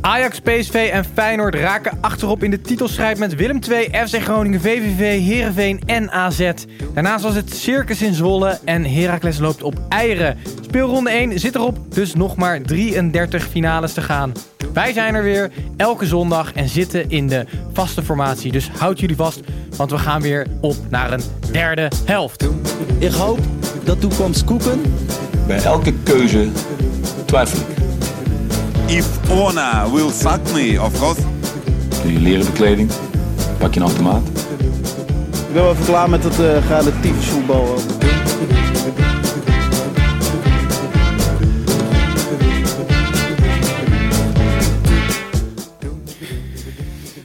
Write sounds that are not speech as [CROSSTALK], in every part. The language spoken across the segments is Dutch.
Ajax, PSV en Feyenoord raken achterop in de titelstrijd met Willem II, FC Groningen, VVV, Heerenveen en AZ. Daarnaast was het circus in Zwolle en Heracles loopt op eieren. Speelronde 1 zit erop, dus nog maar 33 finales te gaan. Wij zijn er weer elke zondag en zitten in de vaste formatie. Dus houd jullie vast, want we gaan weer op naar een derde helft. Ik hoop dat toekomst koeken. Bij elke keuze twijfel ik. If Ona will fuck me, of course. Doe je leren bekleding, pak je een automaat. Ik ben wel even klaar met het uh, relatief voetbal.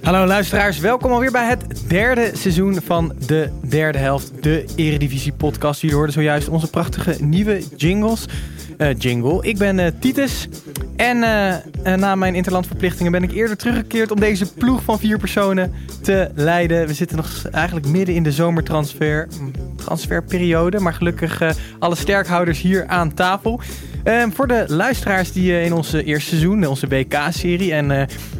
Hallo luisteraars, welkom alweer bij het derde seizoen van de derde helft, de Eredivisie podcast. Jullie hoorden zojuist onze prachtige nieuwe jingles. Uh, jingle. Ik ben uh, Titus en uh, na mijn interlandverplichtingen ben ik eerder teruggekeerd om deze ploeg van vier personen te leiden. We zitten nog eigenlijk midden in de zomertransfer transferperiode, maar gelukkig alle sterkhouders hier aan tafel. Ehm, voor de luisteraars die in onze eerste seizoen, onze WK-serie en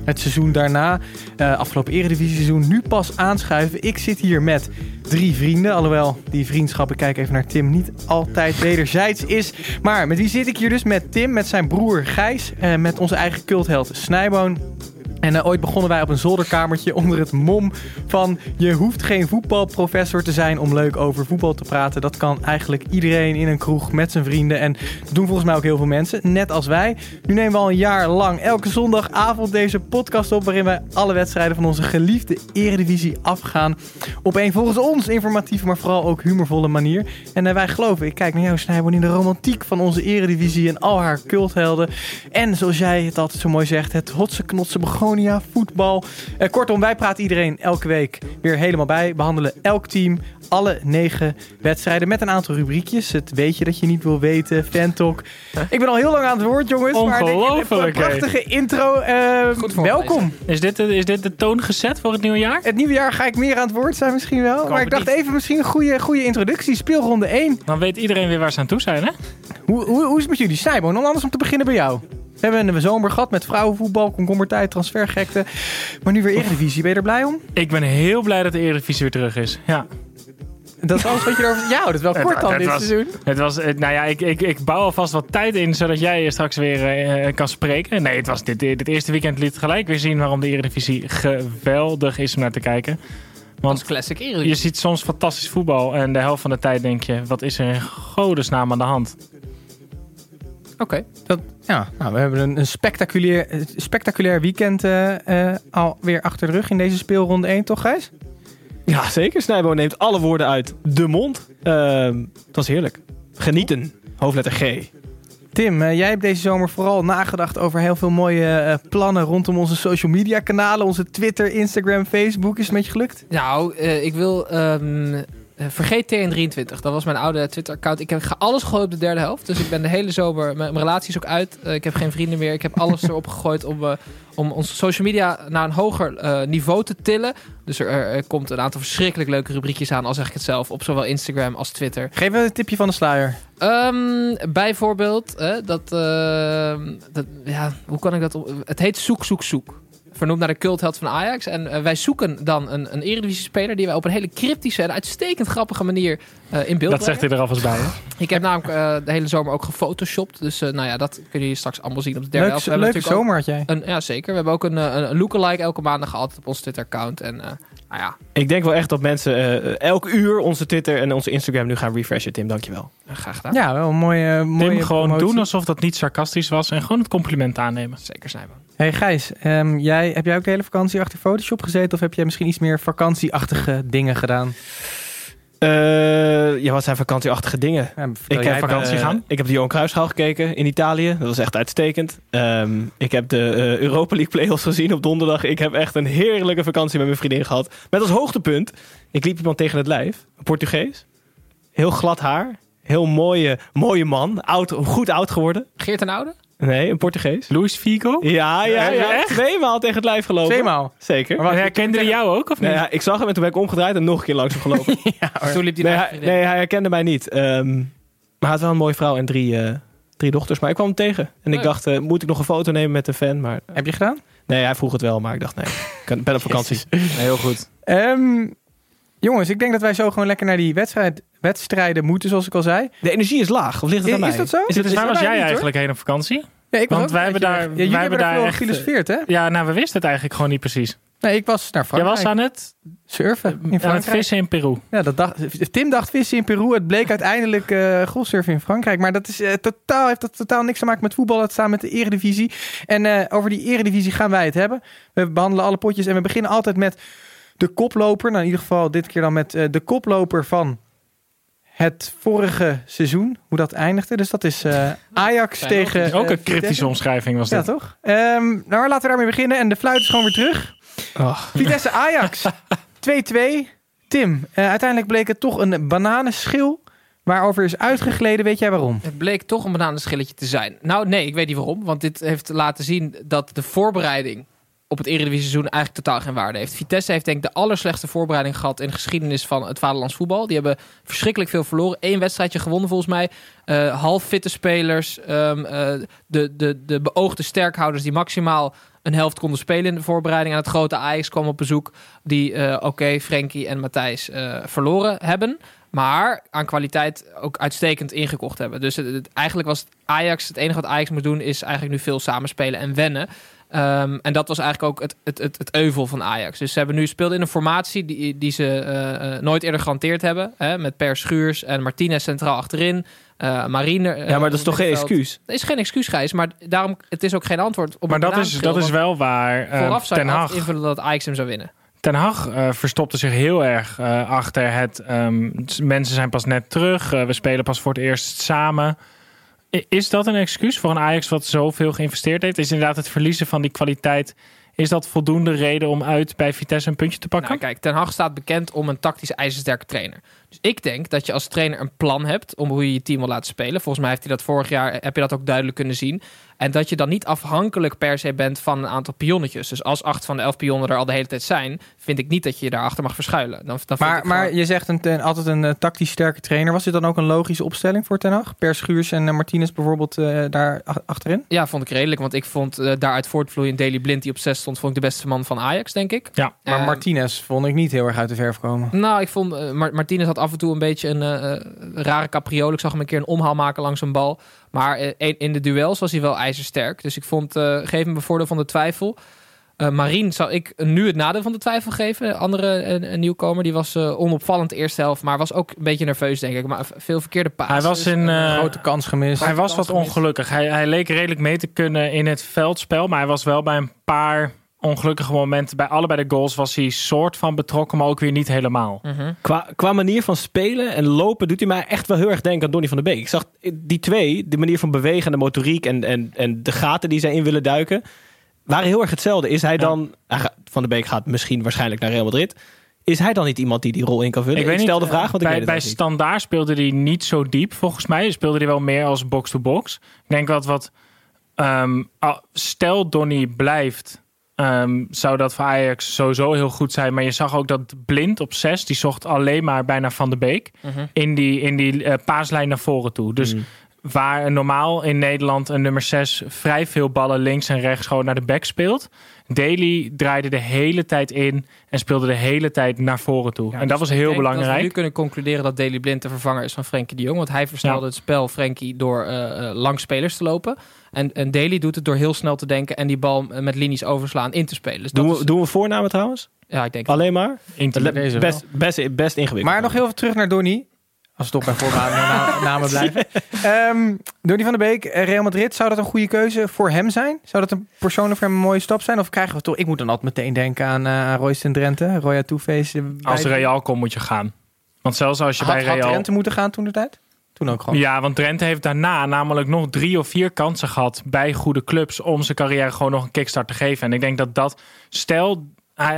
het seizoen daarna, afgelopen Eredivisie seizoen, nu pas aanschuiven. Ik zit hier met drie vrienden. Alhoewel die vriendschap, ik kijk even naar Tim, niet altijd wederzijds is. Maar met wie zit ik hier dus? Met Tim, met zijn broer Gijs, eh, met onze eigen cultheld Snijboon. En uh, ooit begonnen wij op een zolderkamertje [LAUGHS] onder het mom van... je hoeft geen voetbalprofessor te zijn om leuk over voetbal te praten. Dat kan eigenlijk iedereen in een kroeg met zijn vrienden. En dat doen volgens mij ook heel veel mensen, net als wij. Nu nemen we al een jaar lang elke zondagavond deze podcast op... waarin wij alle wedstrijden van onze geliefde eredivisie afgaan... op een volgens ons informatieve, maar vooral ook humorvolle manier. En uh, wij geloven, ik kijk naar jou Snijboon, in de romantiek van onze eredivisie... en al haar culthelden. En zoals jij het altijd zo mooi zegt, het hotse knotse begon Voetbal. Uh, kortom, wij praten iedereen elke week weer helemaal bij. Behandelen elk team, alle negen wedstrijden met een aantal rubriekjes. Het weet je dat je niet wil weten, Fantalk. Ik ben al heel lang aan het woord, jongens. Ongelooflijk. Maar een prachtige intro. Uh, welkom. Is dit, de, is dit de toon gezet voor het nieuwe jaar? Het nieuwe jaar ga ik meer aan het woord zijn misschien wel. Ik maar ik dacht niet. even misschien een goede, goede introductie. Speelronde 1. Dan weet iedereen weer waar ze aan toe zijn, hè? Hoe, hoe, hoe is het met jullie, Snijboon? Om anders om te beginnen bij jou. We hebben een zomer gehad met vrouwenvoetbal, komkommertijd, transfergekte. Maar nu weer Eredivisie. Ben je er blij om? Ik ben heel blij dat de Eredivisie weer terug is. Ja. Dat is alles wat je erover... Ja, dat is wel [LAUGHS] kort dan dit was, seizoen. Het was, nou ja, ik, ik, ik bouw alvast wat tijd in, zodat jij straks weer uh, kan spreken. Nee, het was dit, dit eerste weekend liet gelijk weer zien waarom de Eredivisie geweldig is om naar te kijken. Want classic Eredivisie. Je ziet soms fantastisch voetbal en de helft van de tijd denk je, wat is er in godesnaam aan de hand? Oké, okay. ja, nou, we hebben een, een spectaculair, spectaculair weekend uh, uh, alweer achter de rug in deze speelronde 1, toch Gijs? Ja, zeker. Snijbo neemt alle woorden uit de mond. Uh, het was heerlijk. Genieten, hoofdletter G. Tim, uh, jij hebt deze zomer vooral nagedacht over heel veel mooie uh, plannen rondom onze social media kanalen. Onze Twitter, Instagram, Facebook. Is het met je gelukt? Nou, uh, ik wil... Um, vergeet TN23. Dat was mijn oude Twitter-account. Ik heb, ga alles gooien op de derde helft. Dus ik ben de hele zomer... Mijn, mijn relatie is ook uit. ik heb geen vrienden meer. Ik heb alles erop [LAUGHS] gegooid om, om onze social media naar een hoger niveau te tillen. Dus er, er, komt een aantal verschrikkelijk leuke rubriekjes aan, al zeg ik het zelf, op zowel Instagram als Twitter. Geef een tipje van de sluier. Um, bijvoorbeeld, dat, uh, dat, ja, hoe kan ik dat... Op, het heet Zoek, Zoek, Zoek. Vernoemd naar de cultheld van Ajax. En uh, wij zoeken dan een, een Eredivisie-speler die wij op een hele cryptische en uitstekend grappige manier uh, in beeld Dat zegt hij er alvast bij, hè? Ik heb namelijk uh, de hele zomer ook gefotoshopt. Dus nou ja, dat kunnen jullie straks allemaal zien op de derde Leuk, helft. Leuke zomer had jij. Een, ja, zeker. We hebben ook een, een, lookalike elke maandag altijd op ons Twitter-account. En nou ja, ik denk wel echt dat mensen uh, elk uur onze Twitter en onze Instagram nu gaan refreshen. Tim, dankjewel. Graag gedaan. Ja, wel een mooie, mooie Tim, gewoon promotie. doen alsof dat niet sarcastisch was en gewoon het compliment aannemen. Zeker zijn we. Hey Gijs, um, jij, heb jij ook de hele vakantie achter Photoshop gezeten of heb jij misschien iets meer vakantieachtige dingen gedaan? Uh, ja, wat zijn vakantieachtige dingen? Ja, ik heb vakantie gaan. Ik heb de Johan Cruijffschaal gekeken in Italië. Dat was echt uitstekend. Um, ik heb de uh, Europa League playoffs gezien op donderdag. Ik heb echt een heerlijke vakantie met mijn vriendin gehad. Met als hoogtepunt, ik liep iemand tegen het lijf. Een Portugees. Heel glad haar. heel mooie, mooie man. Oud, goed oud geworden. Geert en Oude? Nee, een Portugees. Luis Figo? Ja, ja, ja. Echt? Tweemaal tegen het lijf gelopen. Tweemaal. Zeker. Maar herkende hij jou ook, of niet? Nee, ja, ik zag hem en toen ben ik omgedraaid en nog een keer langs hem gelopen. [LAUGHS] Toen liep hij nee, hij, nee, hij herkende mij niet. Ehm, maar hij had wel een mooie vrouw en drie, eh, drie dochters. Maar ik kwam hem tegen. En ik dacht, eh, moet ik nog een foto nemen met een fan? Maar Heb je gedaan? nee, hij vroeg het wel. Maar ik dacht, nee, ik kan- ben op [LAUGHS] vakantie. Heel goed. Ehm, jongens, ik denk dat wij zo gewoon lekker naar die wedstrijd, wedstrijden moeten, zoals ik al zei. De energie is laag. Of ligt het aan Is- mij? is dat zo? Is het, Is Waar was jij eigenlijk heen op vakantie? Ja, ik was Want wij hebben daar-. Ja, jullie wij hebben daar echt, gefilosofeerd, hè? Ja, nou, we wisten het eigenlijk gewoon niet precies. Nee, ik was naar Jij Frankrijk. was aan het, surfen in aan het Frankrijk. vissen in Peru. Ja, dat dacht, Tim dacht vissen in Peru. Het bleek uiteindelijk eh golfsurfen in Frankrijk. Maar dat is, eh, totaal, heeft dat totaal niks te maken met voetbal. Het staat met de eredivisie. En eh, over die eredivisie gaan wij het hebben. We behandelen alle potjes. En we beginnen altijd met de koploper. Nou, in ieder geval dit keer dan met eh, de koploper van het vorige seizoen. Hoe dat eindigde. Dus dat is eh, Ajax Zijn tegen... Ook eh, een kritische Vitesse. omschrijving was Ja, dat. toch? Ehm, nou, laten we daarmee beginnen. En de fluit is gewoon weer terug. Ach. Vitesse Ajax [LAUGHS] 2-2. Tim, eh, uiteindelijk bleek het toch een bananenschil. Waarover is uitgegleden. Weet jij waarom? Het bleek toch een bananenschilletje te zijn. Nou, nee, ik weet niet waarom. Want dit heeft laten zien dat de voorbereiding op het Eredivisie-seizoen eigenlijk totaal geen waarde heeft. Vitesse heeft denk ik de allerslechtste voorbereiding gehad in de geschiedenis van het vaderlands voetbal. Die hebben verschrikkelijk veel verloren. Eén wedstrijdje gewonnen volgens mij. Eh half fitte spelers. ehm, eh, de, de, de beoogde sterkhouders die maximaal een helft konden spelen in de voorbereiding. En het grote Ajax kwam op bezoek. Die, eh, oké, Frenkie en Matthijs verloren hebben. Maar aan kwaliteit ook uitstekend ingekocht hebben. Dus het, eigenlijk was Ajax, het enige wat Ajax moet doen, is eigenlijk nu veel samenspelen en wennen. Ehm, en dat was eigenlijk ook het, het, het, het euvel van Ajax. Dus ze hebben nu speeld in een formatie die, die ze eh, eh, nooit eerder gehanteerd hebben. Hè, met Per Schuurs en Martinez centraal achterin. eh Marine. Ja, maar dat is toch geen excuus? Dat is geen excuus, Gijs. Maar daarom, het is ook geen antwoord op Maar dat is, dat is wel waar. Vooraf zou Ten Hag, invullen dat Ajax hem zou winnen. Ten Hag verstopte zich heel erg achter het... ehm, mensen zijn pas net terug. we spelen pas voor het eerst samen. Is dat een excuus voor een Ajax wat zoveel geïnvesteerd heeft? Is inderdaad het verliezen van die kwaliteit... Is dat voldoende reden om uit bij Vitesse een puntje te pakken? Nou, kijk, Ten Hag staat bekend om een tactisch ijzersterke trainer. Dus ik denk dat je als trainer een plan hebt om hoe je je team wil laten spelen. Volgens mij heeft hij dat vorig jaar, heb je dat ook duidelijk kunnen zien. En dat je dan niet afhankelijk per se bent van een aantal pionnetjes. Dus als acht van de elf pionnen er al de hele tijd zijn, vind ik niet dat je je daarachter mag verschuilen. Dan, dan Maar, maar je zegt een, ten- altijd een eh, tactisch sterke trainer. Was dit dan ook een logische opstelling voor Ten Hag? Per Schuurs en eh, Martinez bijvoorbeeld eh, daar ach- achterin? Ja, vond ik redelijk. Want ik vond daaruit voortvloeiend Daily Blind die op 6 stond, vond ik de beste man van Ajax, denk ik. Ja. Maar Martinez vond ik niet heel erg uit de verf komen. Nou, ik vond Martinez had af en toe een beetje een rare capriool. Ik zag hem een keer een omhaal maken langs een bal. Maar in- de duels was hij wel ijzersterk. Dus ik vond, geef hem een voordeel van de twijfel. Eh Marien zou ik nu het nadeel van de twijfel geven. Andere een nieuwkomer, die was eh, onopvallend eerste helft. Maar was ook een beetje nerveus, denk ik. Maar veel verkeerde passen. Hij was in, eh, Grote kans gemist. Hij was wat gemist. ongelukkig. Hij, hij leek redelijk mee te kunnen in het veldspel. Maar hij was wel bij een paar ongelukkige momenten. Bij allebei de goals was hij soort van betrokken, maar ook weer niet helemaal. Mhm. Qua, qua manier van spelen en lopen doet hij mij echt wel heel erg denken aan Donny van der Beek. Ik zag die twee, de manier van bewegen en de motoriek en, en, en de gaten die zij in willen duiken, waren heel erg hetzelfde. Is hij dan, Van der Beek gaat misschien waarschijnlijk naar Real Madrid. Is hij dan niet iemand die die rol in kan vullen? Ik, stel de eh, vraag, want ik bij, weet bij niet. Standaard speelde hij niet zo diep, volgens mij. Speelde hij wel meer als box-to-box. Ik denk dat wat... ehm, al- stel Donny blijft, ehm, zou dat voor Ajax sowieso heel goed zijn. Maar je zag ook dat Blind op 6, die zocht alleen maar bijna Van de Beek. Mhm. In die, in die eh, paaslijn naar voren toe. Dus Mm. Waar normaal in Nederland een nummer 6 vrij veel ballen links en rechts gewoon naar de back speelt. Daly draaide de hele tijd in en speelde de hele tijd naar voren toe. Ja, en dat dus was heel denk Dat we belangrijk. nu kunnen concluderen dat Daily Blind de vervanger is van Frenkie de Jong. Want hij versnelde Ja. het spel Frenkie door eh, eh, lang spelers te lopen. En, en Daly doet het door heel snel te denken en die bal eh, met linies overslaan in te spelen. Dus dat Doen is- we, doen we voornamen trouwens? ja, ik denk Alleen maar? Best, best, best ingewikkeld. Maar nog heel even terug naar Donny. Als we toch bij [LAUGHS] namen blijven. Ehm Donny van der Beek, eh, Real Madrid. Zou dat een goede keuze voor hem zijn? Zou dat een persoonlijk voor hem een mooie stap zijn? Of krijgen we toch... Ik moet dan altijd meteen denken aan, uh, aan Royce en Drenthe. Roya Two-Face. eh, Als bij- Real komt moet je gaan. Want zelfs als je had, bij had Real... Drenthe moeten gaan toen de tijd? Toen ook gewoon. Ja, want Drenthe heeft daarna namelijk nog drie of vier kansen gehad bij goede clubs om zijn carrière gewoon nog een kickstart te geven. En ik denk dat dat, stel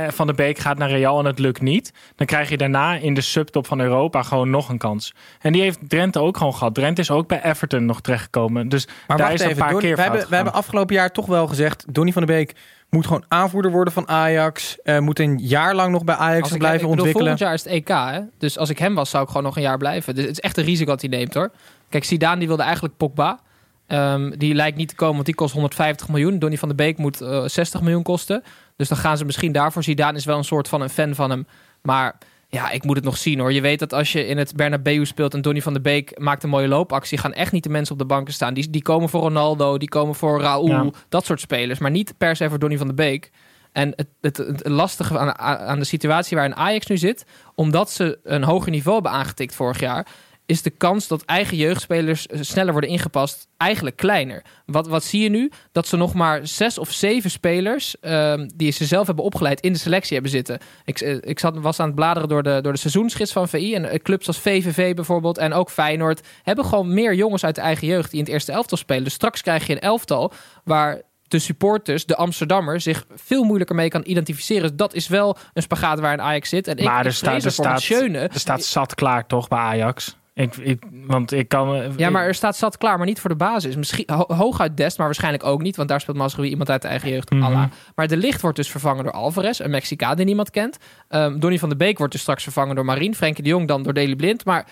Van de Beek gaat naar Real en het lukt niet. Dan krijg je daarna in de subtop van Europa gewoon nog een kans. En die heeft Drenthe ook gewoon gehad. Drenthe is ook bij Everton nog terechtgekomen. Dus Maar daar is even, een paar Don- keer we, hebben, we hebben afgelopen jaar toch wel gezegd... Donny van der Beek moet gewoon aanvoerder worden van Ajax. eh, moet een jaar lang nog bij Ajax Als ik, blijven ik bedoel, ontwikkelen. volgend jaar is het EK, hè? Dus als ik hem was, zou ik gewoon nog een jaar blijven. Dus het is echt een risico dat hij neemt, hoor. Kijk, Zidane die wilde eigenlijk Pogba. Ehm, die lijkt niet te komen, want die kost 150 miljoen. Donny van de Beek moet eh, 60 miljoen kosten. Dus dan gaan ze misschien daarvoor. Zidane is wel een soort van een fan van hem. Maar ja, ik moet het nog zien, hoor. Je weet dat als je in het Bernabeu speelt en Donny van de Beek maakt een mooie loopactie, gaan echt niet de mensen op de banken staan. Die, die komen voor Ronaldo, die komen voor Raúl, Ja. dat soort spelers. Maar niet per se voor Donny van de Beek. En het, het, het lastige aan, aan de situatie waarin Ajax nu zit, omdat ze een hoger niveau hebben aangetikt vorig jaar, is de kans dat eigen jeugdspelers eh, sneller worden ingepast eigenlijk kleiner. Wat, wat zie je nu? Dat ze nog maar zes of zeven spelers ehm, die ze zelf hebben opgeleid in de selectie hebben zitten. Ik, eh, ik zat, was aan het bladeren door de, door de seizoensgids van VI en eh, clubs als VVV bijvoorbeeld en ook Feyenoord hebben gewoon meer jongens uit de eigen jeugd die in het eerste elftal spelen. Dus straks krijg je een elftal waar de supporters, de Amsterdammer, zich veel moeilijker mee kan identificeren. Dat is wel een spagaat waar een Ajax zit. En Maar ik er staat, er, staat, er staat zat klaar toch bij Ajax? Ik, ik, want ik kan... eh, Ja, maar er staat zat klaar, maar niet voor de basis. Misschien ho- hooguit Dest, maar waarschijnlijk ook niet. Want daar speelt Mazraoui iemand uit de eigen jeugd. Mhm. Allah. Maar de licht wordt dus vervangen door Alvarez, een Mexicaan die niemand kent. Ehm Donny van de Beek wordt dus straks vervangen door Marien. Frenkie de Jong dan door Deli Blind. Maar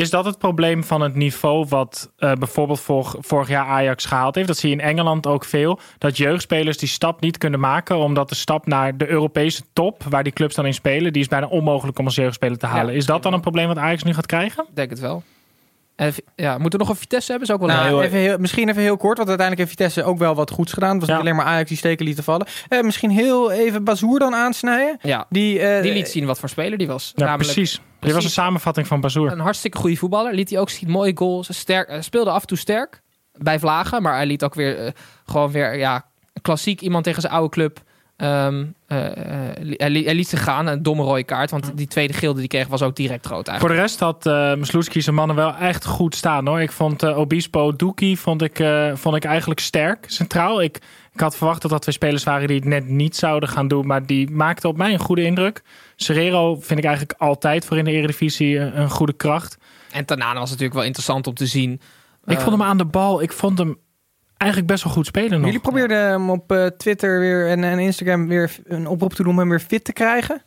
Is dat het probleem van het niveau wat eh, bijvoorbeeld vorig, vorig jaar Ajax gehaald heeft? Dat zie je in Engeland ook veel. Dat jeugdspelers die stap niet kunnen maken. Omdat de stap naar de Europese top, waar die clubs dan in spelen, die is bijna onmogelijk om als jeugdspeler te halen. Ja. is dat dan een probleem wat Ajax nu gaat krijgen? ik denk het wel. Ja, moeten we nog een Vitesse hebben? Is ook wel Nou, heel- even heel, misschien even heel kort, want uiteindelijk heeft Vitesse ook wel wat goeds gedaan. Het was Ja. niet alleen maar Ajax die steken lieten vallen. Eh, misschien heel even Bazoer dan aansnijden. Ja, Die, eh, die liet zien wat voor speler die was. Ja, Namelijk precies. Dit was een samenvatting van Bazoer. Een hartstikke goede voetballer. Liet hij ook zien, mooie goals. Sterk, eh, speelde af en toe sterk bij Vlagen. Maar hij liet ook weer eh, gewoon weer ja, klassiek iemand tegen zijn oude club. Ehm, eh, hij, li- hij liet zich gaan. Een domme rode kaart. Want die tweede geel die kreeg was ook direct rood Voor eigenlijk. de rest had uh, zijn mannen wel echt goed staan hoor. Ik vond Obispo Doekie vond ik, vond ik eigenlijk sterk centraal. Ik, ik had verwacht dat dat twee spelers waren die het net niet zouden gaan doen. Maar die maakten op mij een goede indruk. Serrero vind ik eigenlijk altijd voor in de Eredivisie een, een goede kracht. En Tanane was natuurlijk wel interessant om te zien. Ik Eh, vond hem aan de bal. Ik vond hem eigenlijk best wel goed spelen nog. Jullie probeerden hem op eh, Twitter weer en, en Instagram weer een oproep te doen om hem weer fit te krijgen.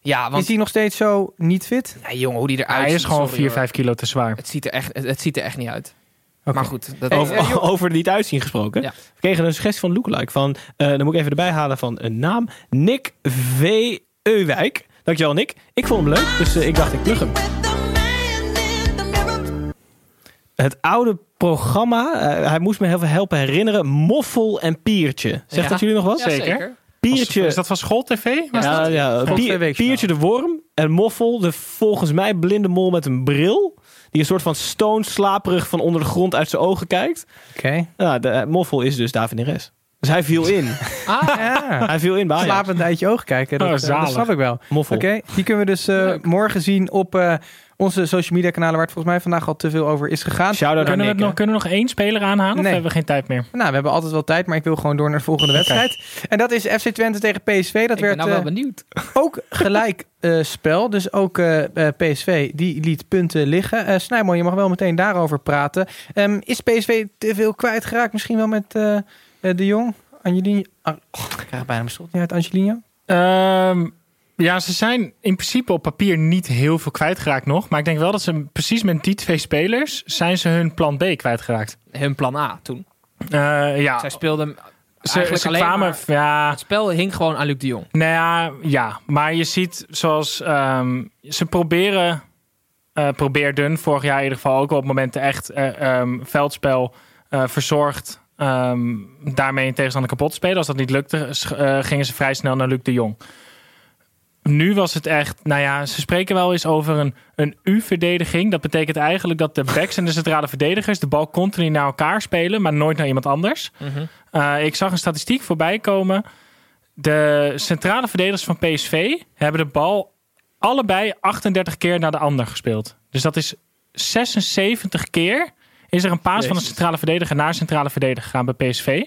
Ja, want Is hij nog steeds zo niet fit? ja, jongen, hoe die eruit Hij is ziet, gewoon sorry, 4, hoor. 5 kilo te zwaar. Het ziet, er echt, het, het ziet er echt niet uit. Maar goed, dat Hey, over, er niet uitzien gesproken. Ja. We kregen een suggestie van Lookalike van, eh, dan moet ik even erbij halen van een naam. Nick V. Euwijk. Dankjewel Nick. Ik vond hem leuk, dus eh, ik dacht ik plug hem. Het oude programma, eh, hij moest me heel veel helpen herinneren. Moffel en Piertje. Zegt Ja. dat jullie nog wat? Ja, zeker. Piertje. Is dat van School TV? Was Ja, dat? ja. Pier- Piertje de Worm en Moffel, de volgens mij blinde mol met een bril. Die een soort van stoonslaperig van onder de grond uit zijn ogen kijkt. Oké. Ja, de eh, Moffel is dus David Neres. Dus hij viel in. [LAUGHS] Ah, Ja. hij viel in bij. Slapend uit je ogen kijken. Dat, Oh, eh, dat snap ik wel. Moffel. Oké, die kunnen we dus eh, morgen zien op eh, onze social media kanalen, waar het volgens mij vandaag al te veel over is gegaan. Shout-out naar Kunnen we, nog, kunnen we nog één speler aanhalen? Of hebben we geen tijd meer? Nou, we hebben altijd wel tijd, maar ik wil gewoon door naar de volgende wedstrijd. En dat is FC Twente tegen PSV. Dat ik ben werd nou wel eh, benieuwd. [LAUGHS] ook gelijk eh, spel. Dus ook eh, eh, PSV, die liet punten liggen. Eh Snijman, je mag wel meteen daarover praten. Ehm, is PSV te veel kwijtgeraakt? Misschien wel met De Jong? Angelino? Ah, oh, ik krijg bijna mijn slot niet uit Angelino. Ehm, ja, ze zijn in principe op papier niet heel veel kwijtgeraakt nog. Maar ik denk wel dat ze precies met die twee spelers zijn ze hun plan B kwijtgeraakt. Hun plan A toen. Eh, ja, Zij speelden ze, eigenlijk ze kwamen... maar- Ja, Het spel hing gewoon aan Luc de Jong. nou ja, ja, maar je ziet zoals ehm, ze proberen, eh probeerden vorig jaar in ieder geval ook wel op momenten echt eh, ehm, veldspel eh, verzorgd. ehm, daarmee een tegenstander kapot te spelen. Als dat niet lukte, gingen ze vrij snel naar Luc de Jong. Nu was het echt, nou ja, ze spreken wel eens over een, een U-verdediging. Dat betekent eigenlijk dat de backs en de centrale verdedigers de bal continu naar elkaar spelen, maar nooit naar iemand anders. Eh, ik zag een statistiek voorbij komen. De centrale verdedigers van PSV hebben de bal allebei 38 keer naar de ander gespeeld. Dus dat is 76 keer is er een paas van een centrale verdediger naar een centrale verdediger gegaan bij PSV.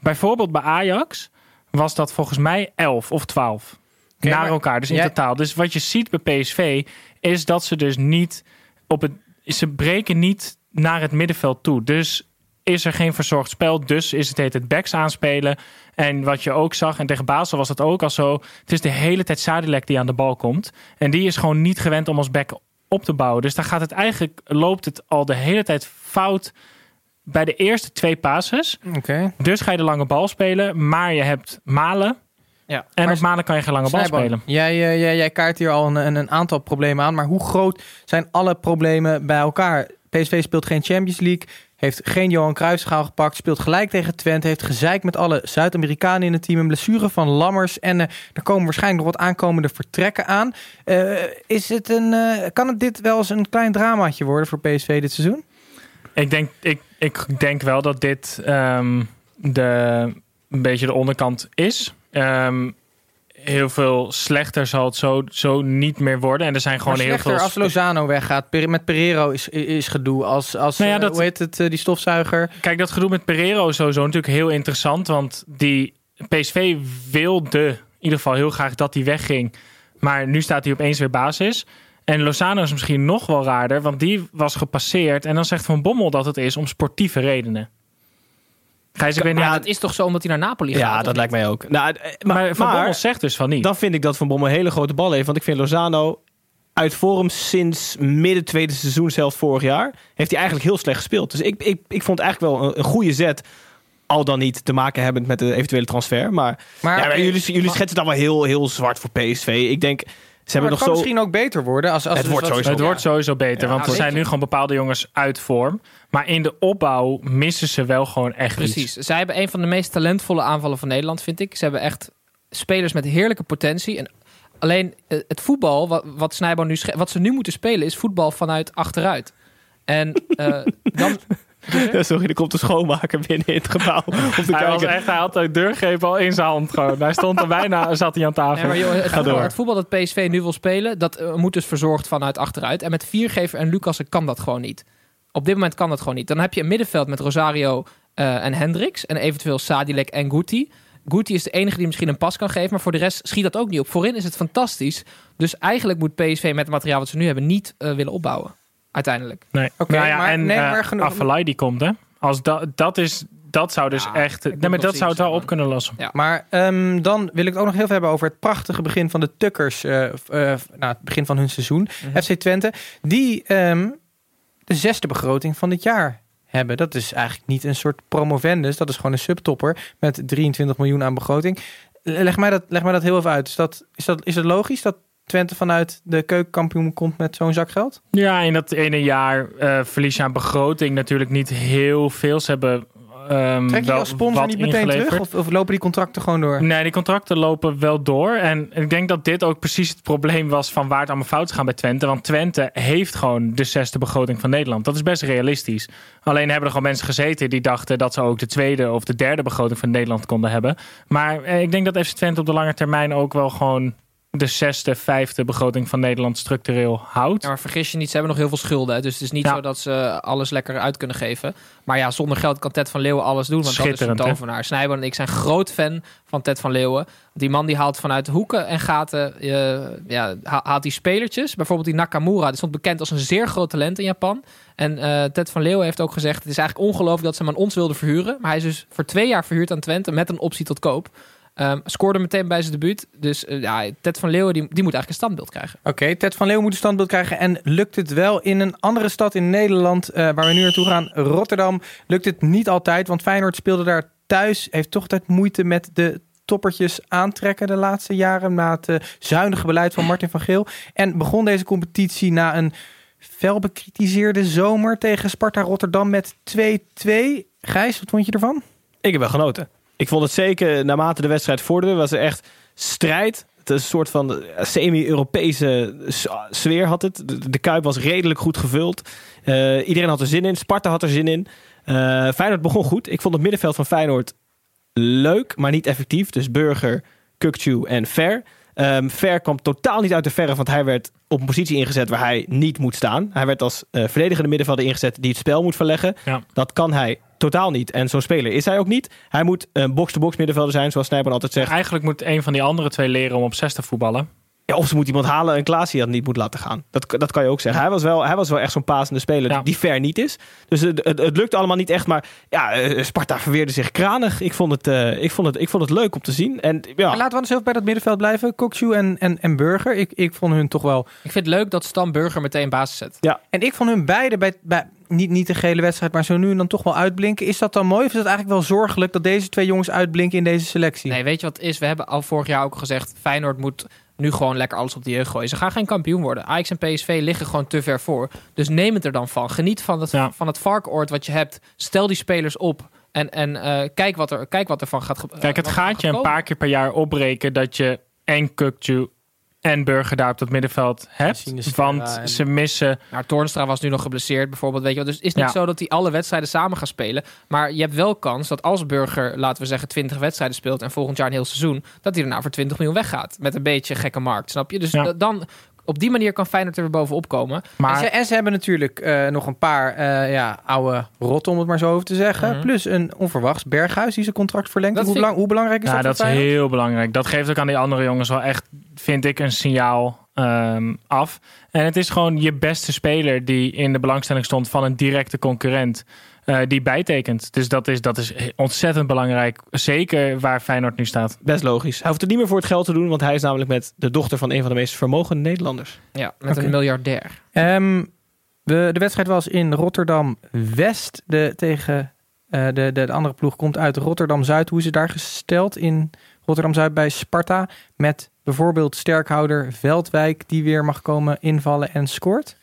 Bijvoorbeeld bij Ajax was dat volgens mij 11 of 12. Naar maar elkaar, dus in jij- totaal. Dus wat je ziet bij PSV is dat ze dus niet op het. Ze breken niet naar het middenveld toe. Dus is er geen verzorgd spel. Dus is het heet het backs aanspelen. En wat je ook zag, en tegen Basel was dat ook al zo. Het is de hele tijd Sadilek die aan de bal komt. En die is gewoon niet gewend om als back op te bouwen. Dus daar gaat het eigenlijk, loopt het al de hele tijd fout bij de eerste twee passes. Oké. Dus ga je de lange bal spelen. Maar je hebt Malen. Ja. En Maar op Malen kan je geen lange bal spelen. Jij, eh, jij, jij kaart hier al een, een, aantal problemen aan. Maar hoe groot zijn alle problemen bij elkaar? PSV speelt geen Champions League. Heeft geen Johan Cruijffschaal gepakt. Speelt gelijk tegen Twente. Heeft gezeik met alle Zuid-Amerikanen in het team. Een blessure van Lammers. En eh, er komen waarschijnlijk nog wat aankomende vertrekken aan. Eh, is het een, kan het dit wel eens een klein dramaatje worden voor PSV dit seizoen? Ik denk, ik, ik denk wel dat dit ehm, de, een beetje de onderkant is. Ehm, heel veel slechter zal het zo, zo niet meer worden. En er zijn gewoon heel veel... als Lozano weggaat. Met Pereiro is, is gedoe. Als, als Nou ja, eh, dat- hoe heet het, eh, die stofzuiger. Kijk, dat gedoe met Pereiro is sowieso natuurlijk heel interessant. Want die PSV wilde in ieder geval heel graag dat hij wegging. Maar nu staat hij opeens weer basis. En Lozano is misschien nog wel raarder. Want die was gepasseerd. En dan zegt Van Bommel dat het is om sportieve redenen. Gijs, ik weet niet... Maar dat is toch zo omdat hij naar Napoli gaat? Ja, dat lijkt mij ook. Nou, eh, maar, maar, Van maar Bommel zegt dus van niet. dan vind ik dat Van Bommel een hele grote bal heeft. Want ik vind Lozano uit vorm sinds midden tweede seizoen, zelfs vorig jaar, heeft hij eigenlijk heel slecht gespeeld. Dus ik, ik, ik vond eigenlijk wel een, een goede zet. Al dan niet te maken hebbend met de eventuele transfer. Maar, Maar, ja, maar eh, jullie, jullie schetsen het allemaal heel, heel zwart voor PSV. Ik denk, hebben het nog kan zo... misschien ook beter worden. Als, als Het dus wordt sowieso. Het wordt sowieso beter, Ja, want er zijn nu gewoon bepaalde jongens uit vorm. Maar in de opbouw missen ze wel gewoon echt Precies. iets. Zij hebben een van de meest talentvolle aanvallen van Nederland, vind ik. Ze hebben echt spelers met heerlijke potentie. En alleen eh, het voetbal, wat, wat nu wat ze nu moeten spelen, is voetbal vanuit achteruit. En eh, dan, [LAUGHS] [LAUGHS] Sorry, er komt een schoonmaker binnen in het gebouw. Om te Hij, was echt, hij had de deurgreep al in zijn hand gewoon. Hij stond er bijna, [LAUGHS] zat hij aan tafel. Nee, maar joh, het, voetbal, door. het voetbal dat PSV nu wil spelen, dat eh, moet dus verzorgd vanuit achteruit. En met Viergever en Lucassen kan dat gewoon niet. Op dit moment kan dat gewoon niet. Dan heb je een middenveld met Rosario eh, en Hendricks. En eventueel Sadilek en Guti. Guti is de enige die misschien een pas kan geven. Maar voor de rest schiet dat ook niet op. Voorin is het fantastisch. Dus eigenlijk moet PSV met het materiaal wat ze nu hebben niet eh, willen opbouwen. Uiteindelijk. Nee. Oké, nou ja, maar- en nee, eh, maar genoeg- Afellay die komt, hè? Als dat, dat is, dat zou dus Ja, echt. Nee, maar dat zou het wel op kunnen lossen. Ja. Maar ehm, dan wil ik het ook nog heel veel hebben over het prachtige begin van de Tukkers. eh, eh, nou, het begin van hun seizoen. Mhm. FC Twente. Die ehm, de zesde begroting van dit jaar hebben. Dat is eigenlijk niet een soort promovendus. Dat is gewoon een subtopper met 23 miljoen aan begroting. Leg mij dat, leg mij dat heel even uit. Is dat, is dat, is het logisch dat Twente vanuit de keukenkampioen komt met zo'n zak geld? Ja, in dat ene jaar eh verlies je aan begroting natuurlijk niet heel veel. Ze hebben. ehm Trek je wel als sponsor niet meteen ingeleverd. terug? Of, of lopen die contracten gewoon door? Nee, die contracten lopen wel door. En ik denk dat dit ook precies het probleem was van waar het allemaal fout is gaan bij Twente. Want Twente heeft gewoon de zesde begroting van Nederland. Dat is best realistisch. Alleen hebben er gewoon mensen gezeten die dachten dat ze ook de tweede of de derde begroting van Nederland konden hebben. Maar eh, ik denk dat FC Twente op de lange termijn ook wel gewoon de zesde, vijfde begroting van Nederland structureel houdt. Ja, maar vergis je niet, ze hebben nog heel veel schulden. hè. Dus het is niet Ja. zo dat ze alles lekker uit kunnen geven. Maar ja, zonder geld kan Ted van Leeuwen alles doen. Want dat is een tovenaar. Snijboon en ik zijn groot fan van Ted van Leeuwen. Die man die haalt vanuit hoeken en gaten... eh, ja, ha- haalt die spelertjes. Bijvoorbeeld die Nakamura. Die stond bekend als een zeer groot talent in Japan. En eh, Ted van Leeuwen heeft ook gezegd... het is eigenlijk ongelooflijk dat ze hem aan ons wilden verhuren. Maar hij is dus voor twee jaar verhuurd aan Twente... met een optie tot koop. Ehm, scoorde meteen bij zijn debuut. Dus eh, ja, Ted van Leeuwen die, die moet eigenlijk een standbeeld krijgen. Oké, Ted van Leeuwen moet een standbeeld krijgen. En lukt het wel in een andere stad in Nederland, eh, waar we nu naartoe gaan, Rotterdam, lukt het niet altijd. Want Feyenoord speelde daar thuis, heeft toch altijd moeite met de toppertjes aantrekken de laatste jaren. Na het eh, zuinige beleid van Martin van Geel. En begon deze competitie na een fel bekritiseerde zomer tegen Sparta Rotterdam met 2-2. Gijs, wat vond je ervan? Ik heb wel genoten. Ik vond het zeker, naarmate de wedstrijd vorderde, was er echt strijd. Het is een soort van semi-Europese sfeer had het. De, de Kuip was redelijk goed gevuld. Eh, iedereen had er zin in. Sparta had er zin in. Eh, Feyenoord begon goed. Ik vond het middenveld van Feyenoord leuk, maar niet effectief. Dus Burger, Kukcu en Ver. Ehm Ver kwam totaal niet uit de verre, want hij werd op een positie ingezet waar hij niet moet staan. Hij werd als eh, verdedigende middenvelder ingezet die het spel moet verleggen. Ja. Dat kan hij totaal niet. En zo'n speler is hij ook niet. Hij moet een box-to-box middenvelder zijn, zoals Snijboon altijd zegt. Eigenlijk moet een van die andere twee leren om op 6 te voetballen. Ja, of ze moet iemand halen en Klaas die dat niet moet laten gaan. Dat, dat kan je ook zeggen. Hij was wel, hij was wel echt zo'n pasende speler Ja. die ver niet is. Dus het, het, het lukte allemaal niet echt. Maar ja, eh, Sparta verweerde zich kranig. Ik vond het, eh, ik vond het, ik vond het leuk om te zien. En ja, Maar laten we anders even bij dat middenveld blijven. Kokju en, en, en Burger. Ik, ik vond hun toch wel... Ik vind het leuk dat Stam Burger meteen basis zet. En ik vond hun beide bij, bij niet, niet de gele wedstrijd, maar zo nu en dan toch wel uitblinken. Is dat dan mooi of is het eigenlijk wel zorgelijk dat deze twee jongens uitblinken in deze selectie? Nee, weet je wat het is? We hebben al vorig jaar ook gezegd... Feyenoord moet nu gewoon lekker alles op de jeugd gooien. Ze gaan geen kampioen worden. Ajax en PSV liggen gewoon te ver voor. Dus neem het er dan van. Geniet van het, Ja. van het varkoord wat je hebt. Stel die spelers op. En, en eh, kijk, wat er, kijk wat er van gaat gebeuren. Kijk, het gaat je een paar keer per jaar opbreken dat je en Kukju en Burger daar op dat middenveld hebt. Want en- ze missen... Maar Toornstra was nu nog geblesseerd bijvoorbeeld. Weet je wel. Dus het is niet Ja. zo dat hij alle wedstrijden samen gaat spelen. Maar je hebt wel kans dat als Burger, laten we zeggen, 20 wedstrijden speelt... en volgend jaar een heel seizoen, dat hij daarna voor 20 miljoen weggaat. Met een beetje gekke markt, snap je? Dus Ja. dan... Op die manier kan Feyenoord er weer bovenop komen. En, Maar ze, en ze hebben natuurlijk eh, nog een paar eh, ja, oude rotten, om het maar zo over te zeggen. Mhm. Plus een onverwachts Berghuis die zijn contract verlengt. Hoe, ik- hoe belangrijk is ja, dat dat is heel belangrijk. Dat geeft ook aan die andere jongens wel echt, vind ik, een signaal ehm, af. En het is gewoon je beste speler die in de belangstelling stond van een directe concurrent. Eh, die bijtekent. Dus dat is, dat is ontzettend belangrijk. Zeker waar Feyenoord nu staat. best logisch. Hij hoeft het niet meer voor het geld te doen, want hij is namelijk met de dochter van een van de meest vermogende Nederlanders. Ja, met een miljardair. Ehm, de, de wedstrijd was in Rotterdam-West. De, tegen eh, de, de, de andere ploeg komt uit Rotterdam-Zuid. Hoe is het daar gesteld in Rotterdam-Zuid bij Sparta? Met bijvoorbeeld sterkhouder Veldwijk die weer mag komen invallen en scoort.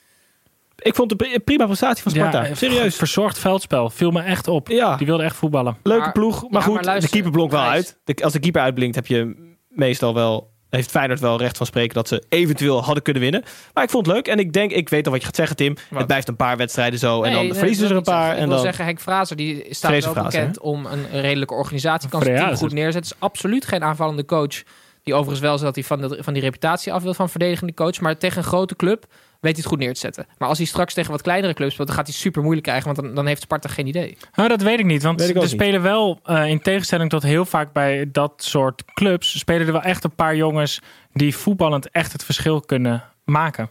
Ik vond het een prima prestatie van Sparta. Ja, Serieus. Verzorgd veldspel. Viel me echt op. Ja, Die wilde echt voetballen. leuke Maar- ploeg. Maar ja, goed, maar luister, de keeper blonk wel uit. De- als de keeper uitblinkt, heb je meestal wel... Heeft Feyenoord wel recht van spreken dat ze eventueel hadden kunnen winnen. Maar ik vond het leuk. En ik denk, ik weet al wat je gaat zeggen, Tim. Wat? Het blijft een paar wedstrijden zo. en dan nee, verliezen ze er een ik paar. zeggen. En Ik wil dan... zeggen, Henk Fraser die staat Fraser wel Fraser, bekend om een redelijke organisatie. Kan zijn team goed neerzetten. is absoluut geen aanvallende coach. Die overigens wel zegt dat hij van, de, van die reputatie af wil van verdedigende coach. Maar tegen een grote club weet hij het goed neer te zetten. Maar als hij straks tegen wat kleinere clubs speelt, dan gaat hij super moeilijk krijgen. Want dan, dan heeft Sparta geen idee. Nou, dat weet ik niet. Want ik er niet. spelen wel, eh, in tegenstelling tot heel vaak bij dat soort clubs, spelen er wel echt een paar jongens die voetballend echt het verschil kunnen maken.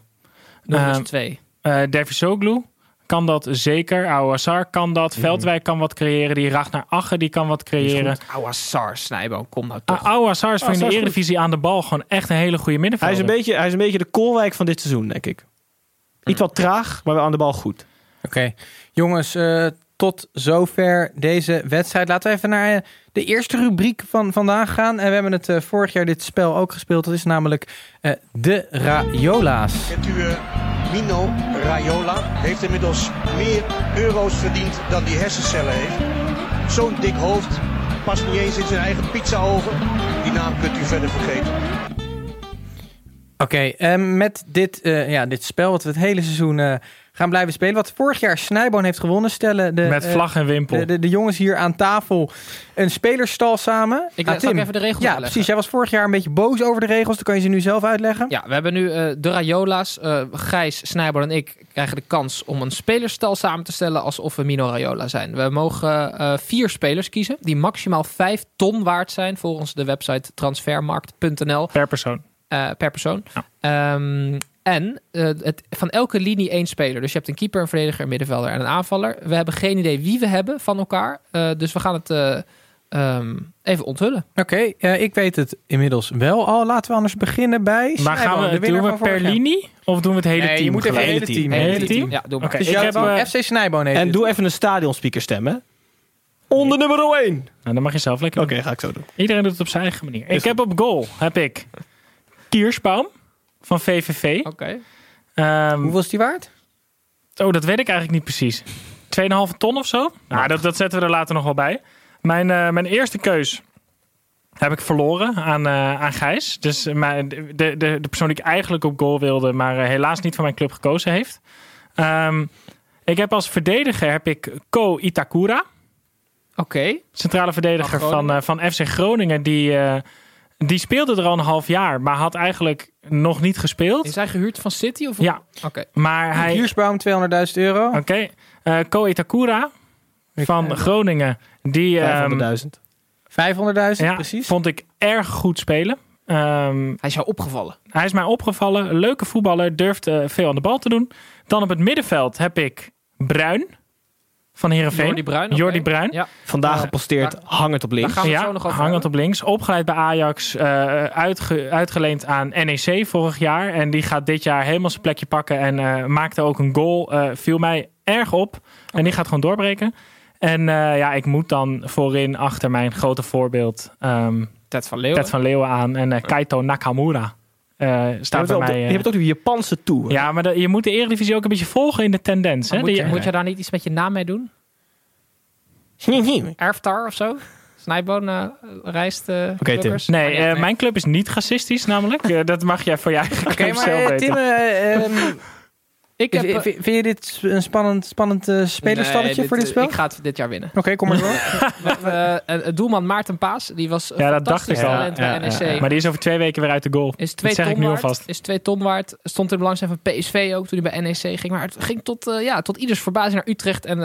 Nog eens Ehm, twee. Eh Dervisoglu kan dat zeker. Aouassar kan dat. Mhm. Veldwijk kan wat creëren. Die Ragnar Agge die kan wat creëren. Awassar, Snijboom, kom nou Ah, toch. Aouassar is voor in de. Eredivisie aan de bal gewoon echt een hele goede Hij middenvelder. is, een beetje, hij is een beetje de Koolwijk van dit seizoen, denk ik. Iets wat traag, maar wel aan de bal goed. Oké, jongens, eh, tot zover deze wedstrijd. Laten we even naar eh, de eerste rubriek van vandaag gaan. En we hebben het eh, vorig jaar dit spel ook gespeeld. Dat is namelijk eh, de Raiola's. Kent u Mino Raiola? Heeft inmiddels meer euro's verdiend dan die hersencellen heeft. Zo'n dik hoofd, past niet eens in zijn eigen pizzaoven. Die naam kunt u verder vergeten. Oké, en met dit, eh, ja, dit spel wat we het hele seizoen eh, gaan blijven spelen. Wat vorig jaar Snijboon heeft gewonnen, stellen de, Met eh, vlag en wimpel. de, de, de jongens hier aan tafel een spelerstal samen. Ik Ah, leg- even de regels Ja, uitleggen? precies. Jij was vorig jaar een beetje boos over de regels. Dan kan je ze nu zelf uitleggen. Ja, we hebben nu eh, de Raiola's. eh Gijs, Snijboom en ik krijgen de kans om een spelerstal samen te stellen alsof we Mino Raiola zijn. We mogen eh, vier spelers kiezen die maximaal vijf ton waard zijn volgens de website transfermarkt.nl per persoon. Eh, per persoon. Ja. Ehm, en eh, het, van elke linie één speler. Dus je hebt een keeper, een verdediger, een middenvelder en een aanvaller. We hebben geen idee wie we hebben van elkaar. Eh, dus we gaan het eh, ehm, even onthullen. Oké, ik weet het inmiddels wel al. Laten we anders beginnen bij Maar gaan we doen we per linie? Of doen we het hele Nee, team? je moet even het hele team. Hele team? Ja, doe maar. Dus ik jij heb, hebt FC Snijboon En doe even een stadionspeaker stemmen. Onder nummer 1. Nou, dan mag je zelf lekker Oké, ga ik zo doen. Iedereen doet het op zijn eigen manier. Ik heb op goal, heb ik Kiersbaum van VVV. Oké. Ehm, Hoeveel is die waard? Oh, dat weet ik eigenlijk niet precies. 2,5 ton of zo? Nou, dat, dat zetten we er later nog wel bij. Mijn, eh, mijn eerste keus heb ik verloren aan, eh, aan Gijs. Dus eh, mijn, de, de, de persoon die ik eigenlijk op goal wilde, maar eh, helaas niet van mijn club gekozen heeft. Ehm, ik heb als verdediger heb ik Ko Itakura. Oké. Centrale verdediger Van van, eh, van FC Groningen. Die, eh, die speelde er al een half jaar, maar had eigenlijk nog niet gespeeld. Is hij gehuurd van City? Of Ja, Oké. maar hij... Kiersbaum 200.000 euro. Oké, eh Ko Itakura van Groningen. Die ehm, 500.000. 500.000, ja, precies. vond ik erg goed spelen. Ehm, Hij is jou opgevallen. hij is mij opgevallen. Een leuke voetballer. Durft eh, veel aan de bal te doen. Dan op het middenveld heb ik Bruin van Heerenveen. Jordi Bruin. Jordi Bruin. Ja, Vandaag geposteerd, daar- hangend op links. daar gaan we ja, zo nog over hangend op links. Opgeleid bij Ajax. eh, uitge- uitgeleend aan NEC vorig jaar. En die gaat dit jaar helemaal zijn plekje pakken. En eh, maakte ook een goal. eh, viel mij erg op. En die gaat gewoon doorbreken. En eh, ja, ik moet dan voorin achter mijn grote voorbeeld ehm Ted van Leeuwen. Ted van Leeuwen aan. En Kaito Nakamura eh, Je staat hebt, bij de, mij. je eh, hebt ook de Japanse tour. ja, maar de- je moet de Eredivisie ook een beetje volgen in de tendens. Hè? Moet, je, Die- moet je daar niet iets met je naam mee doen? Erftar of zo? Snijboon eh, reist eh Tim. Nee, eh, mijn club is niet racistisch namelijk. [LAUGHS] Eh, dat mag jij voor je eigen Oké, club maar zelf weten. Tim, eh, ehm, [LAUGHS] Ik heb, vind, eh, vind- je dit een spannend, spannend eh, spelerstalletje nee, dit, voor dit eh, spel? Ik ga het dit jaar winnen. Oké, kom maar door. [LAUGHS] Eh, doelman Maarten Paas. Die was een Ja, dat dacht ik fantastisch al. talent Ja, bij ja, NEC. ja. Maar die is over twee weken weer uit de goal. Is twee, dat zeg ik nu waard, alvast. is twee ton waard. Stond in belangstelling van PSV ook toen hij bij NEC ging. Maar het ging tot, eh, ja, tot ieders verbazing naar Utrecht. En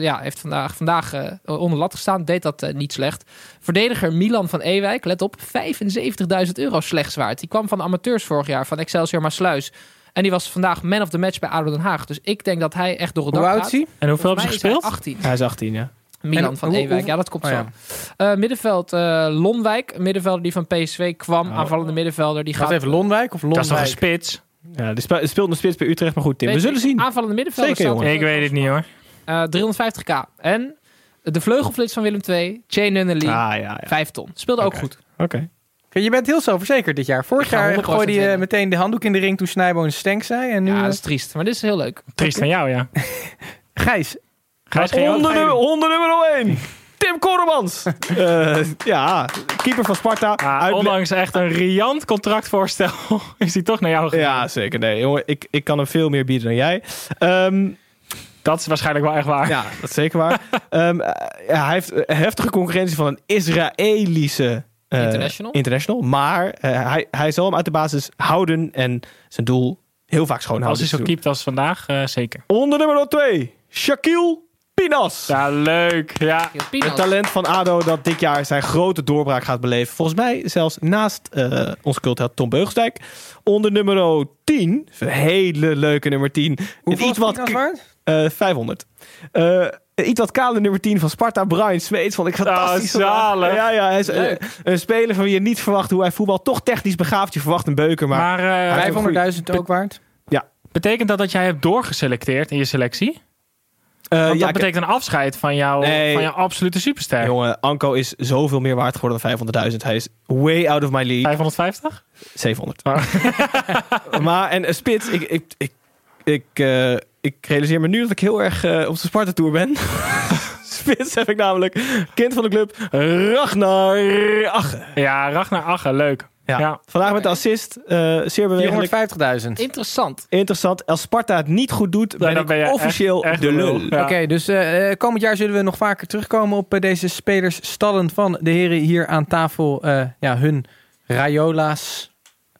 ja, heeft vandaag, vandaag onder lat gestaan. Deed dat niet slecht. Verdediger Milan van Ewijk, let op, 75.000 euro slechts waard. Die kwam van amateurs vorig jaar, van Excelsior Maasluis. En die was vandaag man of the match bij ADO Den Haag. Dus ik denk dat hij echt door het dak gaat. En hoeveel hebben ze gespeeld? hij 18. Hij is 18, ja. Milan En van hoe- Ewijk. hoe- Ja, dat komt Oh, zo. ja. Eh, middenveld eh, Lonwijk. Middenvelder die van PSV kwam. Oh. Aanvallende middenvelder. Die Gaat even Lonwijk of Dat is toch een Lonwijk? spits? ja die spe- speelt nog spits bij Utrecht, maar goed, Tim. We zullen zien. Aanvallende middenvelder. Zeker, jongen. Ik weet het niet hoor. Eh, 350k. En de vleugelflits van Willem II. Chain Nunnally. Ah, ja, ja. 5 ton. Speelde ook goed. Oké. Oké, Je bent heel zelfverzekerd dit jaar. Vorig jaar 100% gooide je winnen. meteen de handdoek in de ring toen Snijboon stank zei. En nu... Ja, eh, dat is triest. Maar dit is heel leuk. Triest van jou, ja. [LAUGHS] Gijs, Gijs, Onder, onder nummer 1. Tim Koremans. [LAUGHS] Eh, ja, keeper van Sparta. Uit- ondanks echt een riant contractvoorstel [LAUGHS] is hij toch naar jou gegaan. Ja, zeker. Nee, jongen, ik, ik kan hem veel meer bieden dan jij. Ehm, Dat is waarschijnlijk wel echt waar. ja, dat is zeker waar. Ehm, eh, ja, hij heeft eh, heftige concurrentie van een Israëlische eh, International. international. Maar eh, hij, hij zal hem uit de basis houden en zijn doel heel vaak schoon Als hij zo seizoen. keept als vandaag, eh, zeker. Onder nummer 2, Shaquille Pinas. Ja, leuk. Ja. Pinas. talent van ADO dat dit jaar zijn grote doorbraak gaat beleven. Volgens mij zelfs naast eh onze cultheld Tom Beugelsdijk. Onder nummer 10, een hele leuke nummer 10. hoeveel iets is wat Pinas waard? eh 500. Eh, een iets wat kale nummer 10 van Sparta, Brian Smeets. Vond ik fantastisch. Oh, zalig. Ja, ja, hij is eh, een speler van wie je niet verwacht hoe hij voetbal. Toch technisch begaafd. Je verwacht een beuker, maar... Maar eh, heeft een 500.000 ook waard? betekent dat dat jij hebt doorgeselecteerd in je selectie? Eh, Want ja, dat betekent een afscheid van, jou, Nee. van jouw absolute superster. Jongen, Anko is zoveel meer waard geworden dan 500.000. Hij is way out of my league. 550? 700. Oh. [LAUGHS] maar, en uh, Spits, ik, ik, ik, ik, eh, ik realiseer me nu dat ik heel erg eh, op de Sparta Tour ben. [LAUGHS] Spits heb ik namelijk kind van de club Ragnar Ache. Ja, Ragnar Agge, leuk. Ja. Ja. Vandaag met de assist, eh, zeer bewegelijk. 450.000. Interessant. Interessant. Als Sparta het niet goed doet, ben, dan ik ben je officieel echt- echt de lul. Ja. Oké, dus eh, komend jaar zullen we nog vaker terugkomen op deze spelersstallen van de heren hier aan tafel. Eh, ja, hun Rayola's.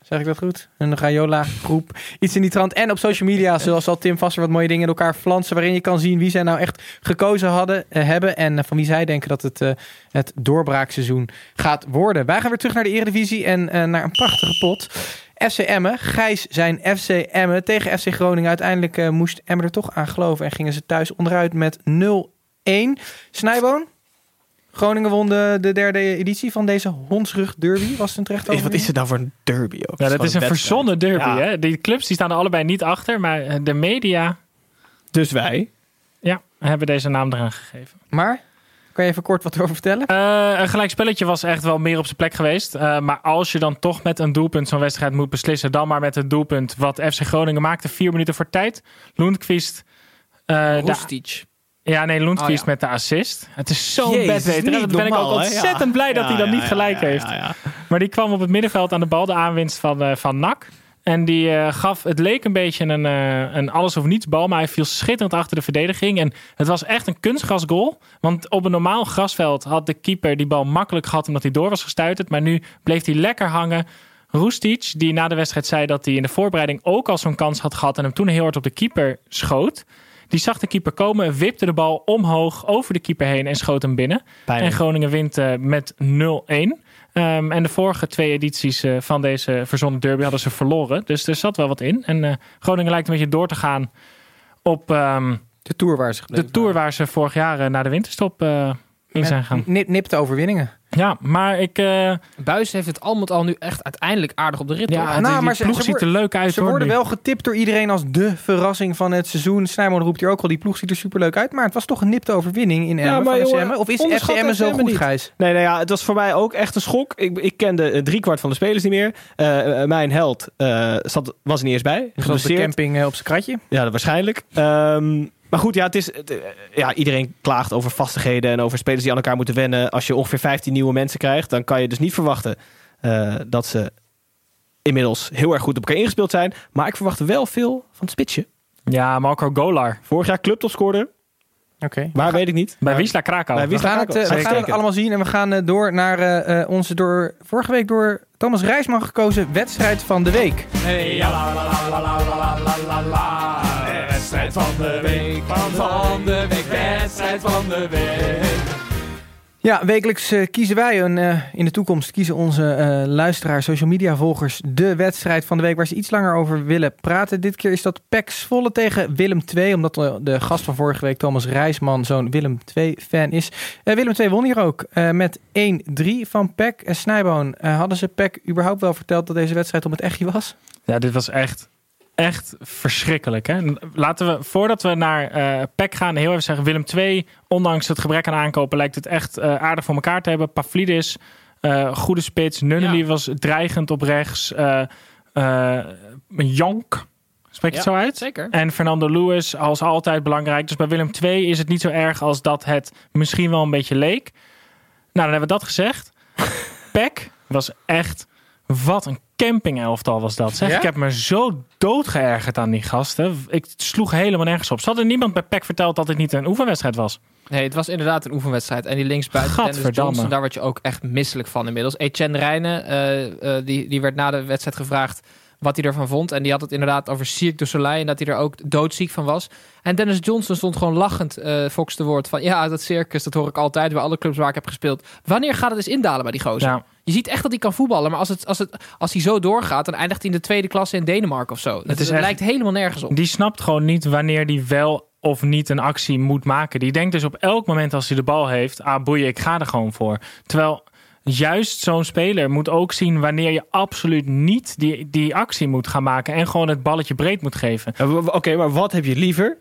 Zeg ik dat goed? Hun Rayola groep. Iets in die trant. En op social media, zoals zal Tim vast weer wat mooie dingen in elkaar flansen. Waarin je kan zien wie zij nou echt gekozen hadden, eh, hebben. En eh, van wie zij denken dat het, eh, het doorbraakseizoen gaat worden. Wij gaan weer terug naar de Eredivisie en naar een prachtige pot. FC Emmen, Gijs zijn FC Emmen tegen FC Groningen. Uiteindelijk moest Emmen er toch aan geloven en gingen ze thuis onderuit met 0-1. Snijboon, Groningen won de, de derde editie van deze hondsrug derby. Was het een terecht wat is het nou voor een derby ook? Ja, dat is een wedstrijd. verzonnen derby. Ja. Hè? Die clubs die staan er allebei niet achter, maar eh, de media Dus wij. ja, hebben deze naam eraan gegeven. Maar, kan je even kort wat erover vertellen? Eh, een gelijkspelletje was echt wel meer op zijn plek geweest. Eh, maar als je dan toch met een doelpunt zo'n wedstrijd moet beslissen, dan maar met het doelpunt wat FC Groningen maakte. Vier minuten voor tijd. Lundqvist. eh, de- Roestic. Ja, nee, Lundqvist Oh, met de assist. Het is zo'n bedweter. Dan ben ik ook ontzettend blij dat hij dan niet gelijk heeft. Maar die kwam op het middenveld aan de bal, de aanwinst van, eh, van NAC. En die eh, gaf, het leek een beetje een, eh, een alles of niets bal, maar hij viel schitterend achter de verdediging. En het was echt een kunstgrasgoal. Want op een normaal grasveld had de keeper die bal makkelijk gehad omdat hij door was gestuiterd. Maar nu bleef hij lekker hangen. Roestic, die na de wedstrijd zei dat hij in de voorbereiding ook al zo'n kans had gehad en hem toen heel hard op de keeper schoot. Die zag de keeper komen, wipte de bal omhoog over de keeper heen en schoot hem binnen. En Groningen wint eh, met 0-1. Ehm, en de vorige twee edities eh, van deze verzonnen derby hadden ze verloren. Dus er zat wel wat in. En eh, Groningen lijkt een beetje door te gaan op ehm, De Tour waar ze de Tour waar ze vorig jaar naar de winterstop in zijn gaan. Nip, nipte overwinningen. Ja, maar ik... eh, Buis heeft het al met al nu echt uiteindelijk aardig op de rit. ja, hoor. nou, die maar ze- ploeg ze ziet er worden- leuk uit Ze hoor, worden nu. wel getipt door iedereen als de verrassing van het seizoen. Snijman roept hier ook al, die ploeg ziet er superleuk uit. Maar het was toch een nipte overwinning in Emmen maar van jongen, SM? Of is FC Emmen zo goed, niet. Gijs? Nee, nou ja, het was voor mij ook echt een schok. Ik, ik kende driekwart van de spelers niet meer. Eh, eh, mijn held eh, zat, was er niet eens bij. Zoals de camping op zijn kratje. Ja, dat waarschijnlijk. Ehm, maar goed, ja, het is, het, eh, ja, iedereen klaagt over vastigheden en over spelers die aan elkaar moeten wennen. Als je ongeveer 15 nieuwe mensen krijgt, dan kan je dus niet verwachten eh, dat ze inmiddels heel erg goed op elkaar ingespeeld zijn. Maar ik verwacht wel veel van het spitsje. Ja, Marco Golar. Vorig jaar clubtopscorer, Oké. maar weet ik niet. Bij Wisla Krakau. Bij We Wisla gaan, het, eh, we gaan het Uitstekend. allemaal zien en we gaan door naar eh, eh, onze door, vorige week door Thomas Rijsman gekozen wedstrijd van de week. Wedstrijd van de week, van de week, wedstrijd van de week. Ja, wekelijks eh, kiezen wij een, eh, in de toekomst kiezen onze eh, luisteraars, social media volgers de wedstrijd van de week waar ze iets langer over willen praten. Dit keer is dat PEC Zwolle tegen Willem II, omdat de, de gast van vorige week, Thomas Rijsman, zo'n Willem II fan is. Eh, Willem II won hier ook eh, met 1-3 van PEC. En Snijboon, eh, hadden ze PEC überhaupt wel verteld dat deze wedstrijd om het echtje was? Ja, dit was echt, echt verschrikkelijk. Hè? Laten we, voordat we naar eh PEC gaan, heel even zeggen: Willem II, ondanks het gebrek aan aankopen, lijkt het echt eh, aardig voor elkaar te hebben. Pavlidis, eh, goede spits. Nunnely Ja. was dreigend op rechts. Jonk, spreek je het zo uit? Zeker. En Fernando Lewis als altijd belangrijk. Dus bij Willem II is het niet zo erg als dat het misschien wel een beetje leek. Nou, dan hebben we dat gezegd. [LAUGHS] Peck was echt... Wat een campingelftal was dat. Zeg. Ja? Ik heb me zo doodgeërgerd aan die gasten. Ik sloeg helemaal nergens op. Ze hadden niemand bij Peck verteld dat dit niet een oefenwedstrijd was. Nee, het was inderdaad een oefenwedstrijd. En die linksbuiten Dennis. Johnson, daar word je ook echt misselijk van inmiddels. Etienne Rijnen, eh, eh, die, die werd na de wedstrijd gevraagd wat hij ervan vond. En die had het inderdaad over Cirque du Soleil en dat hij er ook doodziek van was. En Dennis Johnson stond gewoon lachend, eh Fox te woord, van ja, dat circus, dat hoor ik altijd bij alle clubs waar ik heb gespeeld. Wanneer gaat het eens indalen bij die gozer? Ja. Je ziet echt dat hij kan voetballen, maar als, het, als, het, als hij zo doorgaat, dan eindigt hij in de tweede klasse in Denemarken of zo. Het, is echt- lijkt helemaal nergens op. Die snapt gewoon niet wanneer die wel of niet een actie moet maken. Die denkt dus op elk moment als hij de bal heeft... ah boeien, ik ga er gewoon voor. Terwijl juist zo'n speler moet ook zien... wanneer je absoluut niet die, die actie moet gaan maken... en gewoon het balletje breed moet geven. Oké, maar wat heb je liever?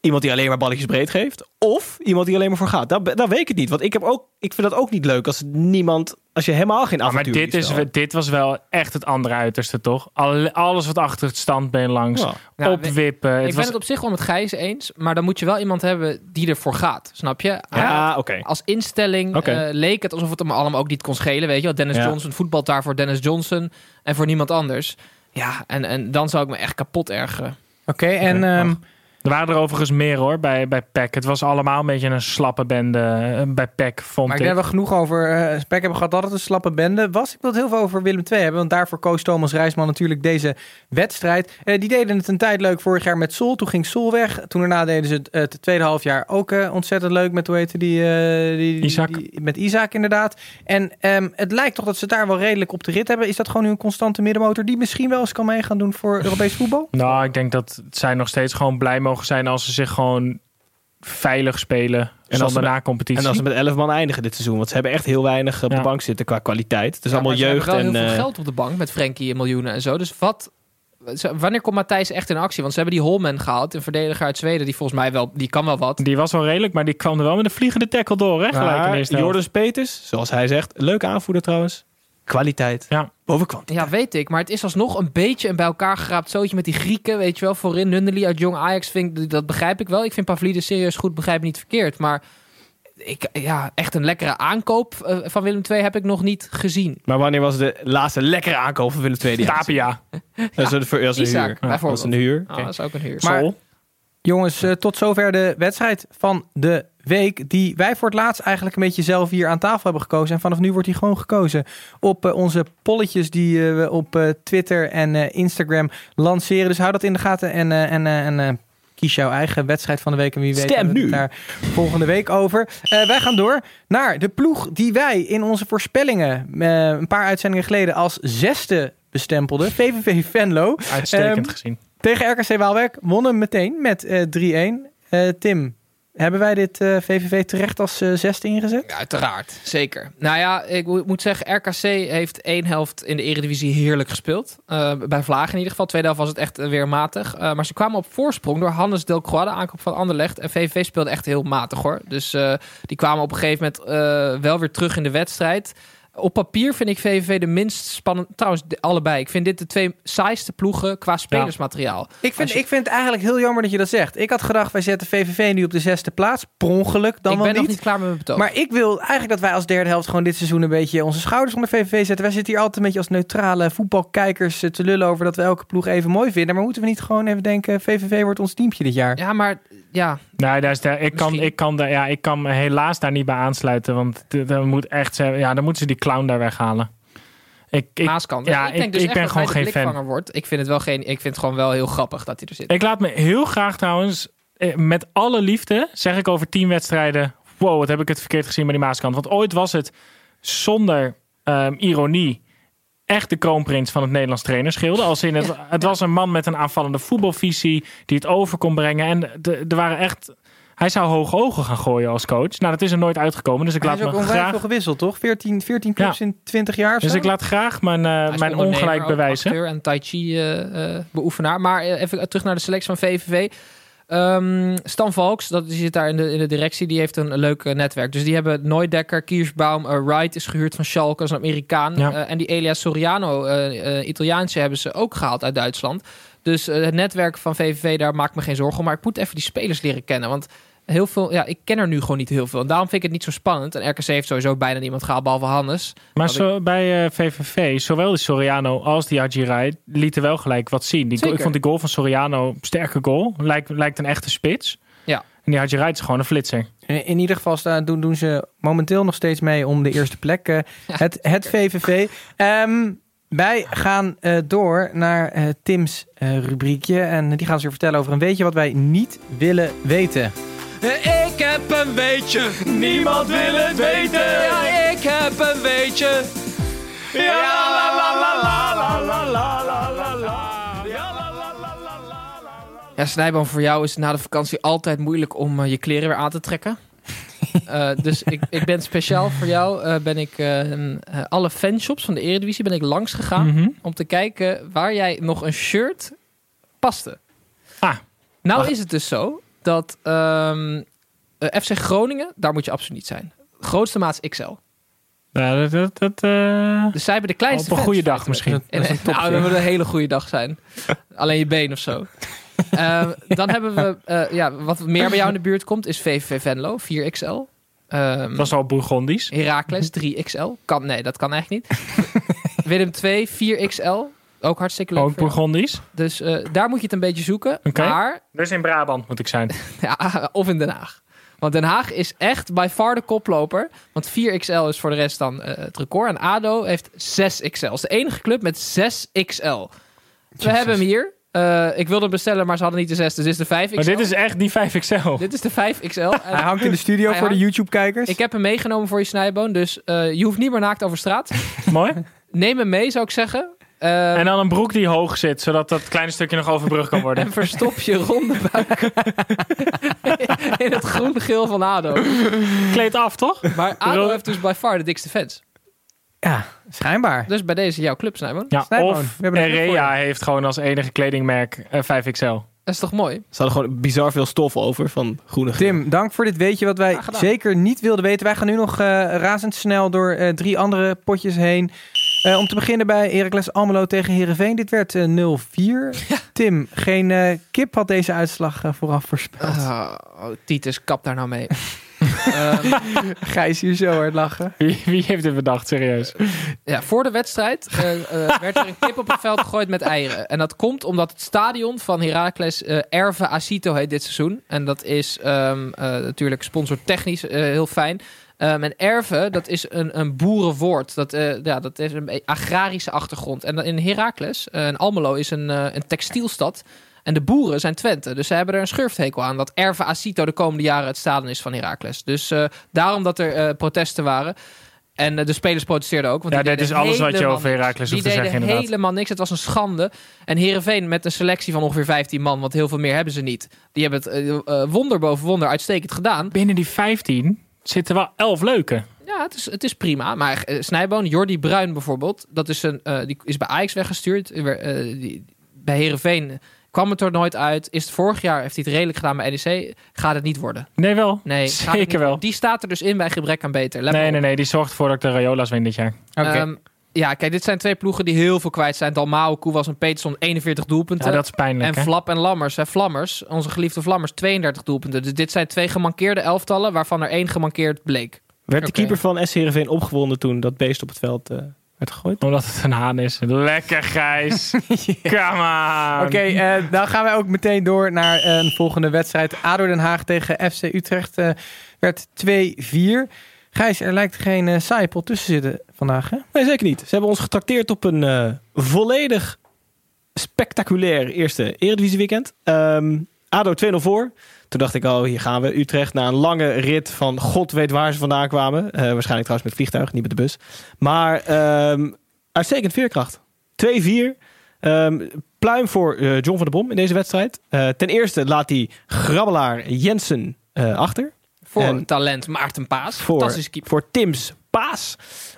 Iemand die alleen maar balletjes breed geeft? Of iemand die alleen maar voor gaat? Dat, dat weet ik het niet. Want ik, heb ook, ik vind dat ook niet leuk als niemand... Als je helemaal geen Ah, maar avontuur dit, is, dit was wel echt het andere uiterste, toch? Al- alles wat achter het standbeen langs. Ja. Nou, opwippen. Het ik was, ben het op zich wel met Gijs eens, maar dan moet je wel iemand hebben die ervoor gaat. Snap je? Ja, oké. Als instelling eh, leek het alsof het hem allemaal ook niet kon schelen. Weet je wel? Dennis Ja. Johnson voetbalt daar voor Dennis Johnson en voor niemand anders. Ja, en, en dan zou ik me echt kapot ergeren. Oké, en ehm. Er waren er overigens meer hoor, bij, bij PEC. Het was allemaal een beetje een slappe bende eh, bij PEC, vond Maar ik denk dat we genoeg over uh, Spek hebben gehad dat het een slappe bende was. Ik wil het heel veel over Willem II hebben, want daarvoor koos Thomas Rijsman natuurlijk deze wedstrijd. Eh, die deden het een tijd leuk vorig jaar met Sol. Toen ging Sol weg. Toen daarna deden ze het, eh, het tweede half jaar ook eh, ontzettend leuk met, hoe heette die, eh, Isaac. die- met Isaac inderdaad. En ehm, het lijkt toch dat ze het daar wel redelijk op de rit hebben. Is dat gewoon nu een constante middenmotor die misschien wel eens kan meegaan doen voor Europees voetbal? Nou, ik denk dat zij nog steeds gewoon blij mogen zijn als ze zich gewoon veilig spelen. als zonder ze met- na-competitie. En als ze met 11 man eindigen dit seizoen. Want ze hebben echt heel weinig op Ja. de bank zitten qua kwaliteit. Het is Ja, allemaal maar ze jeugd en... heel veel eh, geld op de bank met Frenkie en miljoenen en zo. Dus wat... Wanneer komt Matthijs echt in actie? Want ze hebben die Holman gehaald, een verdediger uit Zweden, die volgens mij wel, die kan wel wat. Die was wel redelijk, maar die kwam er wel met een vliegende tackle door, hè? Gelijk in de maar. Joris Peters, zoals hij zegt, leuke aanvoerder trouwens. Kwaliteit Ja. boven kwantiteit. Ja, weet ik. Maar het is alsnog een beetje een bij elkaar geraapt zootje met die Grieken. Weet je wel, voorin Nunnely uit Jong Ajax. Vind, ik- dat begrijp ik wel. Ik vind Pavlidis serieus goed, begrijp me niet verkeerd. Maar ik, ja, echt een lekkere aankoop eh, van Willem II heb ik nog niet gezien. Maar wanneer was de laatste lekkere aankoop van Willem II? Tapia. Dat is een, dat is een Isaac, huur. bijvoorbeeld. Dat is een huur. Ah, dat is ook een huur. Maar- Sol. Jongens, eh, tot zover de wedstrijd van de week. Die wij voor het laatst eigenlijk een beetje zelf hier aan tafel hebben gekozen. En vanaf nu wordt die gewoon gekozen op eh, onze polletjes die eh, we op Twitter en Instagram lanceren. Dus hou dat in de gaten en, en, en eh, kies jouw eigen wedstrijd van de week. En wie weet Stem hebben we het nu. daar volgende week over. Eh, wij gaan door naar de ploeg die wij in onze voorspellingen... een paar uitzendingen geleden als zesde bestempelden. VVV Venlo. Uitstekend Ehm, gezien. Tegen RKC Waalwijk wonnen meteen met eh 3-1. Eh, Tim, hebben wij dit eh, VVV terecht als eh, zesde ingezet? Ja, uiteraard, zeker. Nou ja, ik mo- moet zeggen, RKC heeft één helft in de Eredivisie heerlijk gespeeld. Eh, bij Vlagen in ieder geval. Tweede helft was het echt eh, weer matig. Eh, maar ze kwamen op voorsprong door Hannes Delcroix, de aankoop van Anderlecht. En VVV speelde echt heel matig hoor. Dus eh, die kwamen op een gegeven moment eh, wel weer terug in de wedstrijd. Op papier vind ik VVV de minst spannend. Trouwens, allebei. Ik vind dit de twee saaiste ploegen qua spelersmateriaal. Ik vind, je- ik vind het eigenlijk heel jammer dat je dat zegt. Ik had gedacht, wij zetten VVV nu op de zesde plaats. Per ongeluk dan ik wel ben nog niet. niet klaar met mijn betoog. Maar ik wil eigenlijk dat wij als derde helft gewoon dit seizoen een beetje onze schouders onder VVV zetten. Wij zitten hier altijd een beetje als neutrale voetbalkijkers eh, te lullen over dat we elke ploeg even mooi vinden. Maar moeten we niet gewoon even denken, VVV wordt ons teampje dit jaar? Ja, maar ja, Nee, daar is ik, kan, ik, kan daar, ja, ik kan me helaas daar niet bij aansluiten. Want dan moet echt, ja, dan moeten ze die clown daar weghalen. Ik, ik, Maaskant. ja, ik denk dus ik ben gewoon de geen fan. wordt. Ik vind het wel geen. Ik vind het gewoon wel heel grappig dat hij er zit. ik laat me heel graag trouwens, eh, met alle liefde, zeg ik over tien wedstrijden. Wow, wat heb ik het verkeerd gezien bij die Maaskant. Want ooit was het zonder ehm, ironie echt de kroonprins van het Nederlands trainerschilde. Als in het, het was een man met een aanvallende voetbalvisie die het over kon brengen. En de- er waren echt... Hij zou hoge ogen gaan gooien als coach. Nou, dat is er nooit uitgekomen. Dus ik Hij laat is ook me onwijs graag veel gewisseld, toch? 14, 14 clubs in 20 jaar of Dus zo? ik laat graag mijn, eh, mijn ongelijk bewijzen. acteur en tai chi eh, eh, beoefenaar. Maar even terug naar de selectie van VVV. Ehm, Stan Valks, dat, die zit daar in de, in de directie, die heeft een leuk eh, netwerk. Dus die hebben Neudekker, Kiersbaum, eh, Wright is gehuurd van Schalke als een Amerikaan. Ja. Eh, en die Elias Soriano, Italiaanse, hebben ze ook gehaald uit Duitsland. Dus het netwerk van VVV, daar maak ik me geen zorgen om. Maar ik moet even die spelers leren kennen, want... Heel veel, ja, ik ken er nu gewoon niet heel veel. En daarom vind ik het niet zo spannend. En RKC heeft sowieso bijna niemand gehaald, behalve Hannes. Maar zo, bij eh, VVV, zowel die Soriano als die Hajirai lieten wel gelijk wat zien. Die, Zeker. ik vond die goal van Soriano een sterke goal. Lijkt, lijkt een echte spits. Ja. En die Hajirai is gewoon een flitser. In, in ieder geval staan, doen, doen ze momenteel nog steeds mee om de eerste plek. eh, het, het VVV. Ehm, wij gaan eh, door naar eh, Tim's eh, rubriekje. En die gaan ze weer vertellen over een weetje wat wij niet willen weten. Ik heb een weetje, niemand wil het weten. Ja, ik heb een weetje. Ja, la la la la la la la la la la. Ja, Snijboom, voor jou is het na de vakantie altijd moeilijk om eh, je kleren weer aan te trekken. Eh, dus ik, ik ben speciaal voor jou, eh, ben ik eh, eh, alle fanshops van de Eredivisie ben ik langs gegaan Mhm. om te kijken waar jij nog een shirt paste. Ah. Nou Wacht. is het dus zo dat ehm, eh, FC Groningen, daar moet je absoluut niet zijn. Grootste maat is XL. Ja, dat, dat, dat, eh, Dus zij hebben de kleinste op een goede dag misschien. En, [LAUGHS] nou, dat moet een hele goede dag zijn. [LAUGHS] Alleen je been of zo. Eh, dan hebben we, eh, ja, wat meer bij jou in de buurt komt, is VVV Venlo, 4XL. Ehm Dat was al Bourgondisch. Heracles 3XL. Kan, nee, dat kan echt niet. [LAUGHS] Willem 2 4XL. Ook hartstikke leuk. Ook. Bourgondisch. Dus eh, daar moet je het een beetje zoeken. Oké. Maar, Dus in Brabant moet ik zijn. [LAUGHS] ja, of in Den Haag. Want Den Haag is echt by far de koploper. Want 4XL is voor de rest dan eh, het record. En ADO heeft 6XL. Het is de enige club met 6XL. We hebben hem hier. Eh, ik wilde hem bestellen, maar ze hadden niet de 6. Dus dit is de 5XL. Maar dit is echt die 5XL. Dit is de 5XL. En Hij hangt in de studio voor de YouTube-kijkers. ik heb hem meegenomen voor je snijboon. Dus eh, je hoeft niet meer naakt over straat. [LAUGHS] Mooi. Neem hem mee, zou ik zeggen. Eh, En dan een broek die hoog zit, zodat dat kleine stukje nog overbrugd kan worden. [LAUGHS] En verstop je ronde buik [LAUGHS] in het groen-geel van ADO. Kleed af, toch? Maar ADO heeft dus by far de dikste fans. Ja, schijnbaar. Dus bij deze jouw club, Snijboon. Ja, Snijboon, of Erea heeft gewoon als enige kledingmerk eh, 5XL. Dat is toch mooi? Ze hadden gewoon bizar veel stof over van groene Tim, dank voor dit weetje wat wij zeker niet wilden weten. Wij gaan nu nog eh, razendsnel door eh, drie andere potjes heen. Eh, om te beginnen bij Heracles Almelo tegen Heerenveen. Dit werd eh, 0-4. [LAUGHS] Tim, geen eh, kip had deze uitslag vooraf voorspeld. Ah, oh, Titus, kap daar nou mee. [LAUGHS] Ehm, Gijs hier zo hard lachen. Wie, wie heeft dit bedacht, serieus? ja, voor de wedstrijd werd er een kip op het veld gegooid met eieren. En dat komt omdat het stadion van Heracles eh Erve Acito heet dit seizoen. En dat is ehm, eh, natuurlijk sponsortechnisch eh, heel fijn. En Erve, dat is een, een boerenwoord. Dat, eh, ja, dat is een agrarische achtergrond. En in Heracles, eh, en Almelo is een, eh, een textielstad. En de boeren zijn Twente. Dus ze hebben er een schurfthekel aan dat Erva Acito de komende jaren het stadion is van Heracles. Dus eh, daarom dat er eh, protesten waren. En eh, de spelers protesteerden ook. Want Ja, dit is alles wat je over. Heracles hoeft te zeggen, inderdaad. helemaal niks. Het was een schande. En Herenveen met een selectie van ongeveer 15 man, want heel veel meer hebben ze niet. Die hebben het eh, eh, wonder boven wonder uitstekend gedaan. Binnen die 15 zitten wel 11 leuke. Ja, het is, het is prima. Maar uh, Snijboon, Jordi Bruin bijvoorbeeld, dat is een, uh, die is bij Ajax weggestuurd. Uh, die, bij Herenveen kwam het er nooit uit. Is het vorig jaar, heeft hij het redelijk gedaan bij NEC. Gaat het niet worden. Nee, wel. Nee, zeker wel. Die staat er dus in bij gebrek aan beter. Let nee, nee, nee. Die zorgt ervoor dat ik de Rayola's win dit jaar. Oké. Okay. Um, ja, kijk, dit zijn twee ploegen die heel veel kwijt zijn. Dalmau, Koewas en Peterson 41 doelpunten. Ja, dat is pijnlijk. En hè? Flap en Lammers, hè, Vlammers, onze geliefde Vlammers, 32 doelpunten. Dus dit zijn twee gemankeerde elftallen, waarvan er één gemankeerd bleek. Werd de okay. keeper van SC Heerenveen opgewonden toen dat beest op het veld uh, werd gegooid? Omdat het een haan is. Lekker Gijs. [LAUGHS] yeah. Come on. Oké, okay, uh, dan gaan wij ook meteen door naar een volgende wedstrijd. ADO Den Haag tegen FC Utrecht uh, werd 2-4. Gijs, er lijkt geen uh, tussen zitten vandaag, hè? Nee, zeker niet. Ze hebben ons getrakteerd op een uh, volledig spectaculair eerste Eredivisie weekend. Um, ADO 2-0 voor. Toen dacht ik, oh, hier gaan we. Utrecht na een lange rit van god weet waar ze vandaan kwamen. Uh, waarschijnlijk trouwens met vliegtuig, niet met de bus. Maar um, uitstekend veerkracht. 2-4. Um, pluim voor John van der Bom in deze wedstrijd. Ten eerste laat hij grabbelaar Jensen achter. Voor en talent Maarten Paas. Voor, Fantastische keeper. Voor Tims Paas.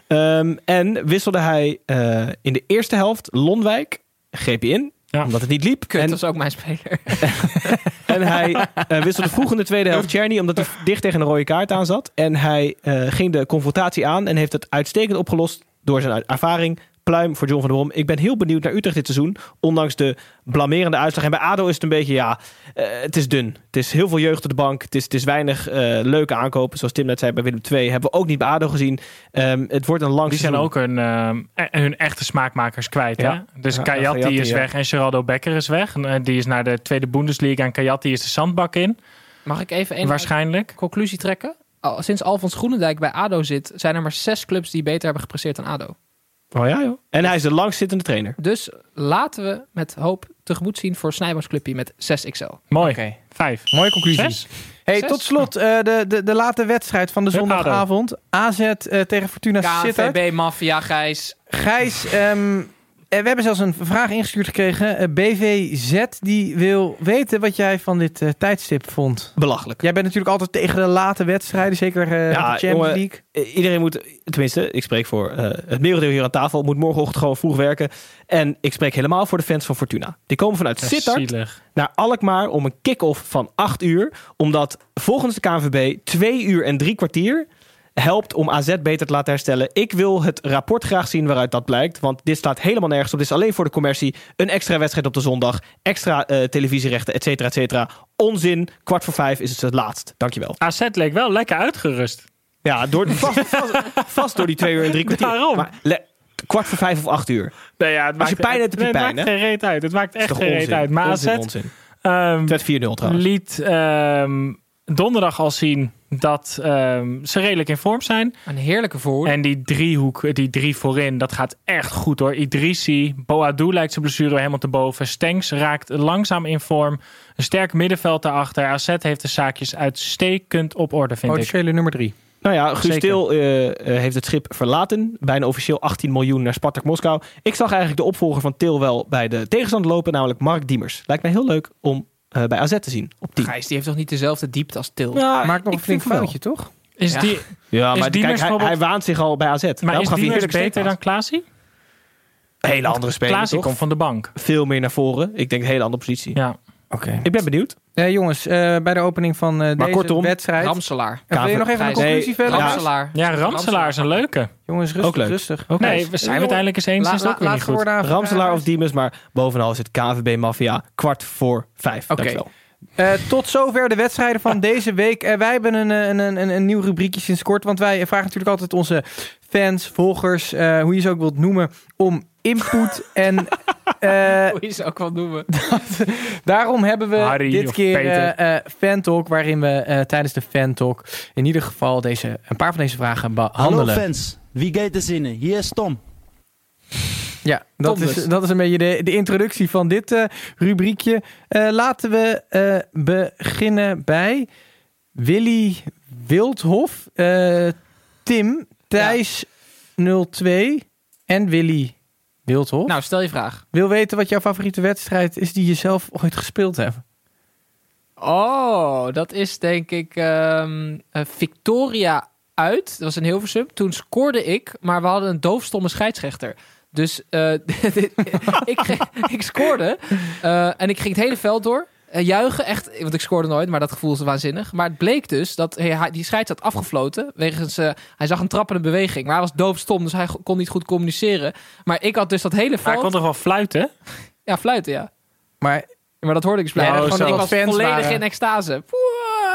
Um, en wisselde hij uh, in de eerste helft Lonwijk. Greep hij in. Ja. Omdat het niet liep. Kut, en, dat is ook mijn speler. [LAUGHS] en hij uh, wisselde vroeg in de tweede helft Czerny. Omdat hij dicht tegen een rode kaart aan zat. En hij uh, ging de confrontatie aan. En heeft het uitstekend opgelost door zijn ervaring. Pluim voor John van der Brom. Ik ben heel benieuwd naar Utrecht dit seizoen. Ondanks de blamerende uitslag. En bij ADO is het een beetje, ja, uh, het is dun. Het is heel veel jeugd op de bank. Het is, het is weinig uh, leuke aankopen. Zoals Tim net zei bij Willem II. Hebben we ook niet bij ADO gezien. Um, het wordt een lang Die zijn ook hun, uh, hun echte smaakmakers kwijt. Ja. Hè? Dus ja, Kayati, is ja. weg en Geraldo Becker is weg. En, die is naar de tweede Bundesliga. En Kayati is de zandbak in. Mag ik even een Waarschijnlijk. conclusie trekken? Al, sinds Alfons Groenendijk bij ADO zit... zijn er maar zes clubs die beter hebben gepresteerd dan ADO. Oh ja, joh. En hij is de langstzittende trainer. Dus laten we met hoop tegemoet zien voor Snijboomsclubje met 6XL. Mooi. Okay. Vijf. Mooie conclusie. Zes? Hey, Zes? tot slot uh, de, de, de late wedstrijd van de zondagavond. AZ uh, tegen Fortuna Sittard. KVB Mafia, Gijs. Gijs, um, we hebben zelfs een vraag ingestuurd gekregen. Uh, BVZ die wil weten wat jij van dit uh, tijdstip vond. Belachelijk. Jij bent natuurlijk altijd tegen de late wedstrijden, zeker uh, ja, de Champions jongen, League. Iedereen moet, tenminste, ik spreek voor het merendeel hier aan tafel, moet morgenochtend gewoon vroeg werken. En ik spreek helemaal voor de fans van Fortuna. Die komen vanuit Sittard naar Alkmaar om een kick-off van 8 uur. Omdat volgens de KNVB 2 uur en drie kwartier helpt om AZ beter te laten herstellen. Ik wil het rapport graag zien waaruit dat blijkt. Want dit staat helemaal nergens op. Dit is alleen voor de commercie. Een extra wedstrijd op de zondag. Extra uh, televisierechten, et cetera, et cetera. Onzin. Kwart voor vijf is het het laatst. Dankjewel. AZ leek wel lekker uitgerust. Ja, door, vast, vast, vast door die twee uur en drie kwartier. Waarom? Maar, le, kwart voor vijf of acht uur. Nee, ja, het Als je maakt, pijn hebt, heb je het pijn. maakt geen reet uit. Het maakt echt geen reet uit. Maar onzin, AZ onzin. Um, het werd 4-0 trouwens. liet um, donderdag al zien dat um, ze redelijk in vorm zijn. Een heerlijke voor. En die driehoek, die drie voorin, dat gaat echt goed hoor. Idrissi, Boadou lijkt zijn blessure helemaal te boven. Stenks raakt langzaam in vorm. Een sterk middenveld daarachter. AZ heeft de zaakjes uitstekend op orde, vind Potentiële ik. nummer drie. Nou ja, Guus Stil uh, heeft het schip verlaten. Bijna officieel 18 miljoen naar Spartak Moskou. Ik zag eigenlijk de opvolger van Til wel bij de tegenstander lopen, namelijk Mark Diemers. Lijkt mij heel leuk om uh, bij AZ te zien. Op 10. Gijs, die heeft toch niet dezelfde diepte als Til? Ja, Maakt nog een flink foutje, toch? Is Ja. die, Ja, Is maar kijk, hij, hij waant zich al bij AZ. maar Daarom is Diemers beter dan. Klaasie? Hele andere speler, Klaasie toch? komt van de bank. Veel meer naar voren. Ik denk een hele andere positie. Ja. Oké. Ik ben benieuwd. Uh, jongens, uh, bij de opening van uh, deze kortom, wedstrijd... Ramselaar. Wil je nog even een Gijs. conclusie Nee, verder? Ramselaar. Ja, Ramselaar is een leuke. Jongens, rustig, Ook leuk. rustig. Ook Nee, we zijn het uiteindelijk eens eens. La- is het ook la- weer niet laatste goed. woorden aan Ramselaar of Diemers, maar bovenal is het KVB Mafia kwart voor vijf. Oké. Dankjewel. Uh, tot zover de wedstrijden van deze week. Uh, wij hebben een, een, een, een, een nieuw rubriekje sinds kort. Want wij vragen natuurlijk altijd onze fans, volgers, uh, hoe je ze ook wilt noemen, om input. en [LAUGHS] Hoe je ze ook wel noemen. [LAUGHS] daarom hebben we Harry dit keer uh, Fan Talk, waarin we uh, tijdens de Fan Talk in ieder geval deze, een paar van deze vragen behandelen. Hallo fans, wie gaat er zinnen? Hier is Tom. Ja, dat Tom is, dus. dat is een beetje de, de introductie van dit eh, rubriekje. Eh, laten we eh, beginnen bij Willy Wildhof, eh, Tim, Thijs 02 en Willy Wildhof. Nou, stel je vraag. Wil weten wat jouw favoriete wedstrijd is die je zelf ooit gespeeld hebt? Oh, dat is denk ik ehm, eh, Victoria uit. Dat was in Hilversum. Toen scoorde ik, maar we hadden een doofstomme scheidsrechter. Dus eh, [LAUGHS] ik, ik scoorde eh, en ik ging het hele veld door. Eh, juichen, echt, want ik scoorde nooit, maar dat gevoel is waanzinnig. Maar het bleek dus dat hij, hij- die scheids had afgefloten. Wegens, eh, hij zag een trappende beweging, maar hij was doofstom, dus hij kon niet goed communiceren. Maar ik had dus dat hele Maar veld... ik kon toch wel fluiten? Ja, fluiten, ja. Maar Maar dat hoorde ik dus Ja, blijkbaar. dat Gewoon, ik was fans volledig waren. in extase.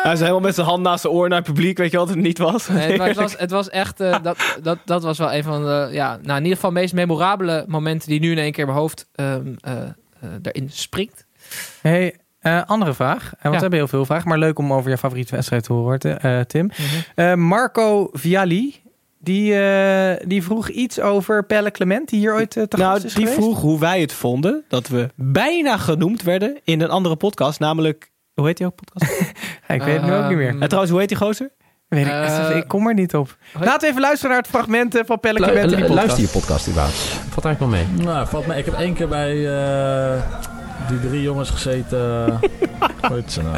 Hij is helemaal met zijn hand naast zijn oor naar het publiek. Weet je wat het niet was? Nee, maar het, was, het was echt, eh, [LAUGHS] dat, dat, dat was wel een van de, ja, nou in ieder geval meest memorabele momenten die nu in één keer in mijn hoofd ehm, eh, eh, erin springt. Hey, eh, andere vraag. Eh, want Ja. we hebben heel veel vragen, maar leuk om over je favoriete wedstrijd te horen, eh, Tim. Mhm. Eh, Marco Vialli, die, eh, die vroeg iets over Pelle Clement, die hier ooit te Nou, gast is die geweest. vroeg hoe wij het vonden dat we bijna genoemd werden in een andere podcast. Namelijk, hoe heet die ook podcast? [LAUGHS] Ik weet het nu ook niet meer. En trouwens, hoe heet die gozer? Weet ik, [LAUGHS] ik kom er niet op. Laten we even luisteren naar het fragment eh, van Pelle Clement in die podcast. luister je podcast überhaupt? Valt eigenlijk wel mee. Nou, valt mee. Ik heb één keer bij eh, die drie jongens gezeten. Hoe heet ze nou?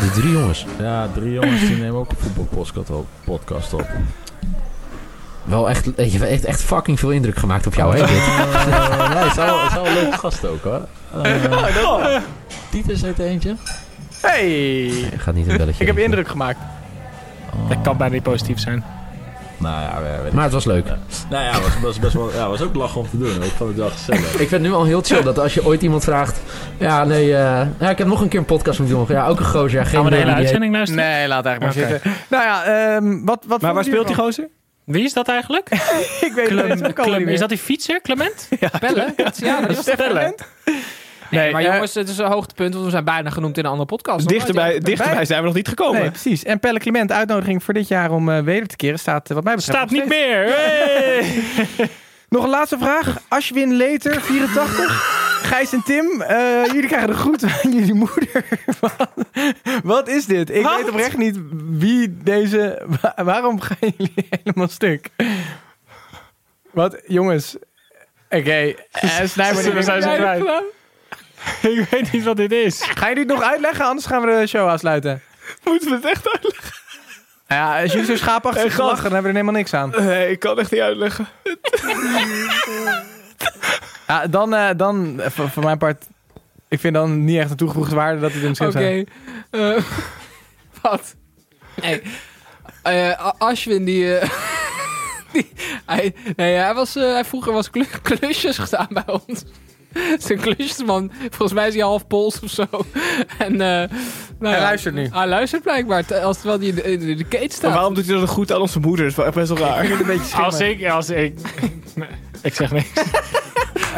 Die drie jongens. Ja, drie jongens die nemen ook een voetbalpodcast op. Podcast op. Wel echt, je hebt echt, echt fucking veel indruk gemaakt op jou, hè? Dit. Eh, nee, het is wel, het is wel een leuke gast ook hoor. Uh, Titus heet er eentje. Hey, Gaat niet een belletje. ik heb indruk gemaakt. Dat kan bijna niet positief zijn. Nou ja, weet ik. Maar het was leuk. Nou ja, het was, was best wel, ja, was ook lachen om te doen. Ik vond het wel gezellig. Ik vind het nu al heel chill dat als je ooit iemand vraagt... Ja, nee, eh, ja, ik heb nog een keer een podcast moeten doen. Ja, ook een gozer. Ja, geen Gaan we de hele uitzending luisteren? Nee, laat eigenlijk maar Oké. zitten. Nou ja, ehm, wat, wat Maar waar speelt die gozer? Wie is dat eigenlijk? [LAUGHS] Ik weet het Clem- ook Clem- niet is dat die fietser, Clement? Pellen? Ja, dat is. Clement? Nee, Nee, maar eh, jongens, het is een hoogtepunt, want we zijn bijna genoemd in een andere podcast. Dichterbij, dichterbij zijn we nog niet gekomen. Nee, precies. En Pelle Clement, uitnodiging voor dit jaar om eh, weder te keren, staat eh, wat mij betreft Staat niet meer. Hey! [LAUGHS] Nog een laatste vraag. Ashwin Leter, 84. [LAUGHS] Gijs en Tim, eh, jullie krijgen de groet aan [LAUGHS] jullie moeder. Wat- Wat is dit? Ik Wat? weet oprecht niet wie deze... wa- waarom gaan jullie helemaal stuk? Wat, jongens. Oké, snij maar We niet. zijn kwijt. [LAUGHS] Ik weet niet wat dit is. Ga je dit nog uitleggen? Anders gaan we de show afsluiten. Moeten we het echt uitleggen? Nou Ja, als jullie zo schaapachtig Hey, lachen, dan hebben we er helemaal niks aan. Nee, ik kan echt niet uitleggen. [LAUGHS] Ja, dan, eh, dan eh, voor, voor mijn part... Ik vind dan niet echt een toegevoegde waarde dat het in de Oké. zijn. eh, [LAUGHS] wat? Nee. Eh, A- Ashwin, die... eh, die hij, nee, hij, was, eh, hij vroeger was klu- klusjes gedaan bij ons. [LAUGHS] Zijn klusjesman. Volgens mij is hij half Pools of zo. En, eh, nou Hij ja, luistert nu. Hij luistert blijkbaar. Als, terwijl hij in de, in de kate Maar staat. waarom doet hij dan goed aan onze moeder? Dat is wel echt best wel raar. Ik vind het een beetje Als ik, als ik... Nee, [LAUGHS] ik zeg niks.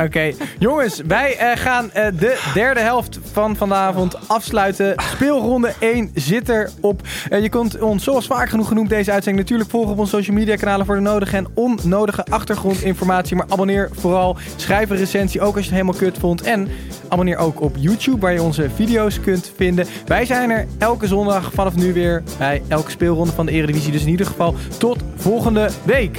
Oké, jongens, wij eh, gaan eh, de derde helft van vanavond afsluiten. Speelronde 1 zit erop. Eh, je kunt ons zoals vaak genoeg genoemd deze uitzending natuurlijk volgen op onze social media kanalen voor de nodige en onnodige achtergrondinformatie. Maar abonneer vooral, schrijf een recensie ook als je het helemaal kut vond. En abonneer ook op YouTube waar je onze video's kunt vinden. Wij zijn er elke zondag vanaf nu weer bij elke speelronde van de Eredivisie. Dus in ieder geval tot volgende week.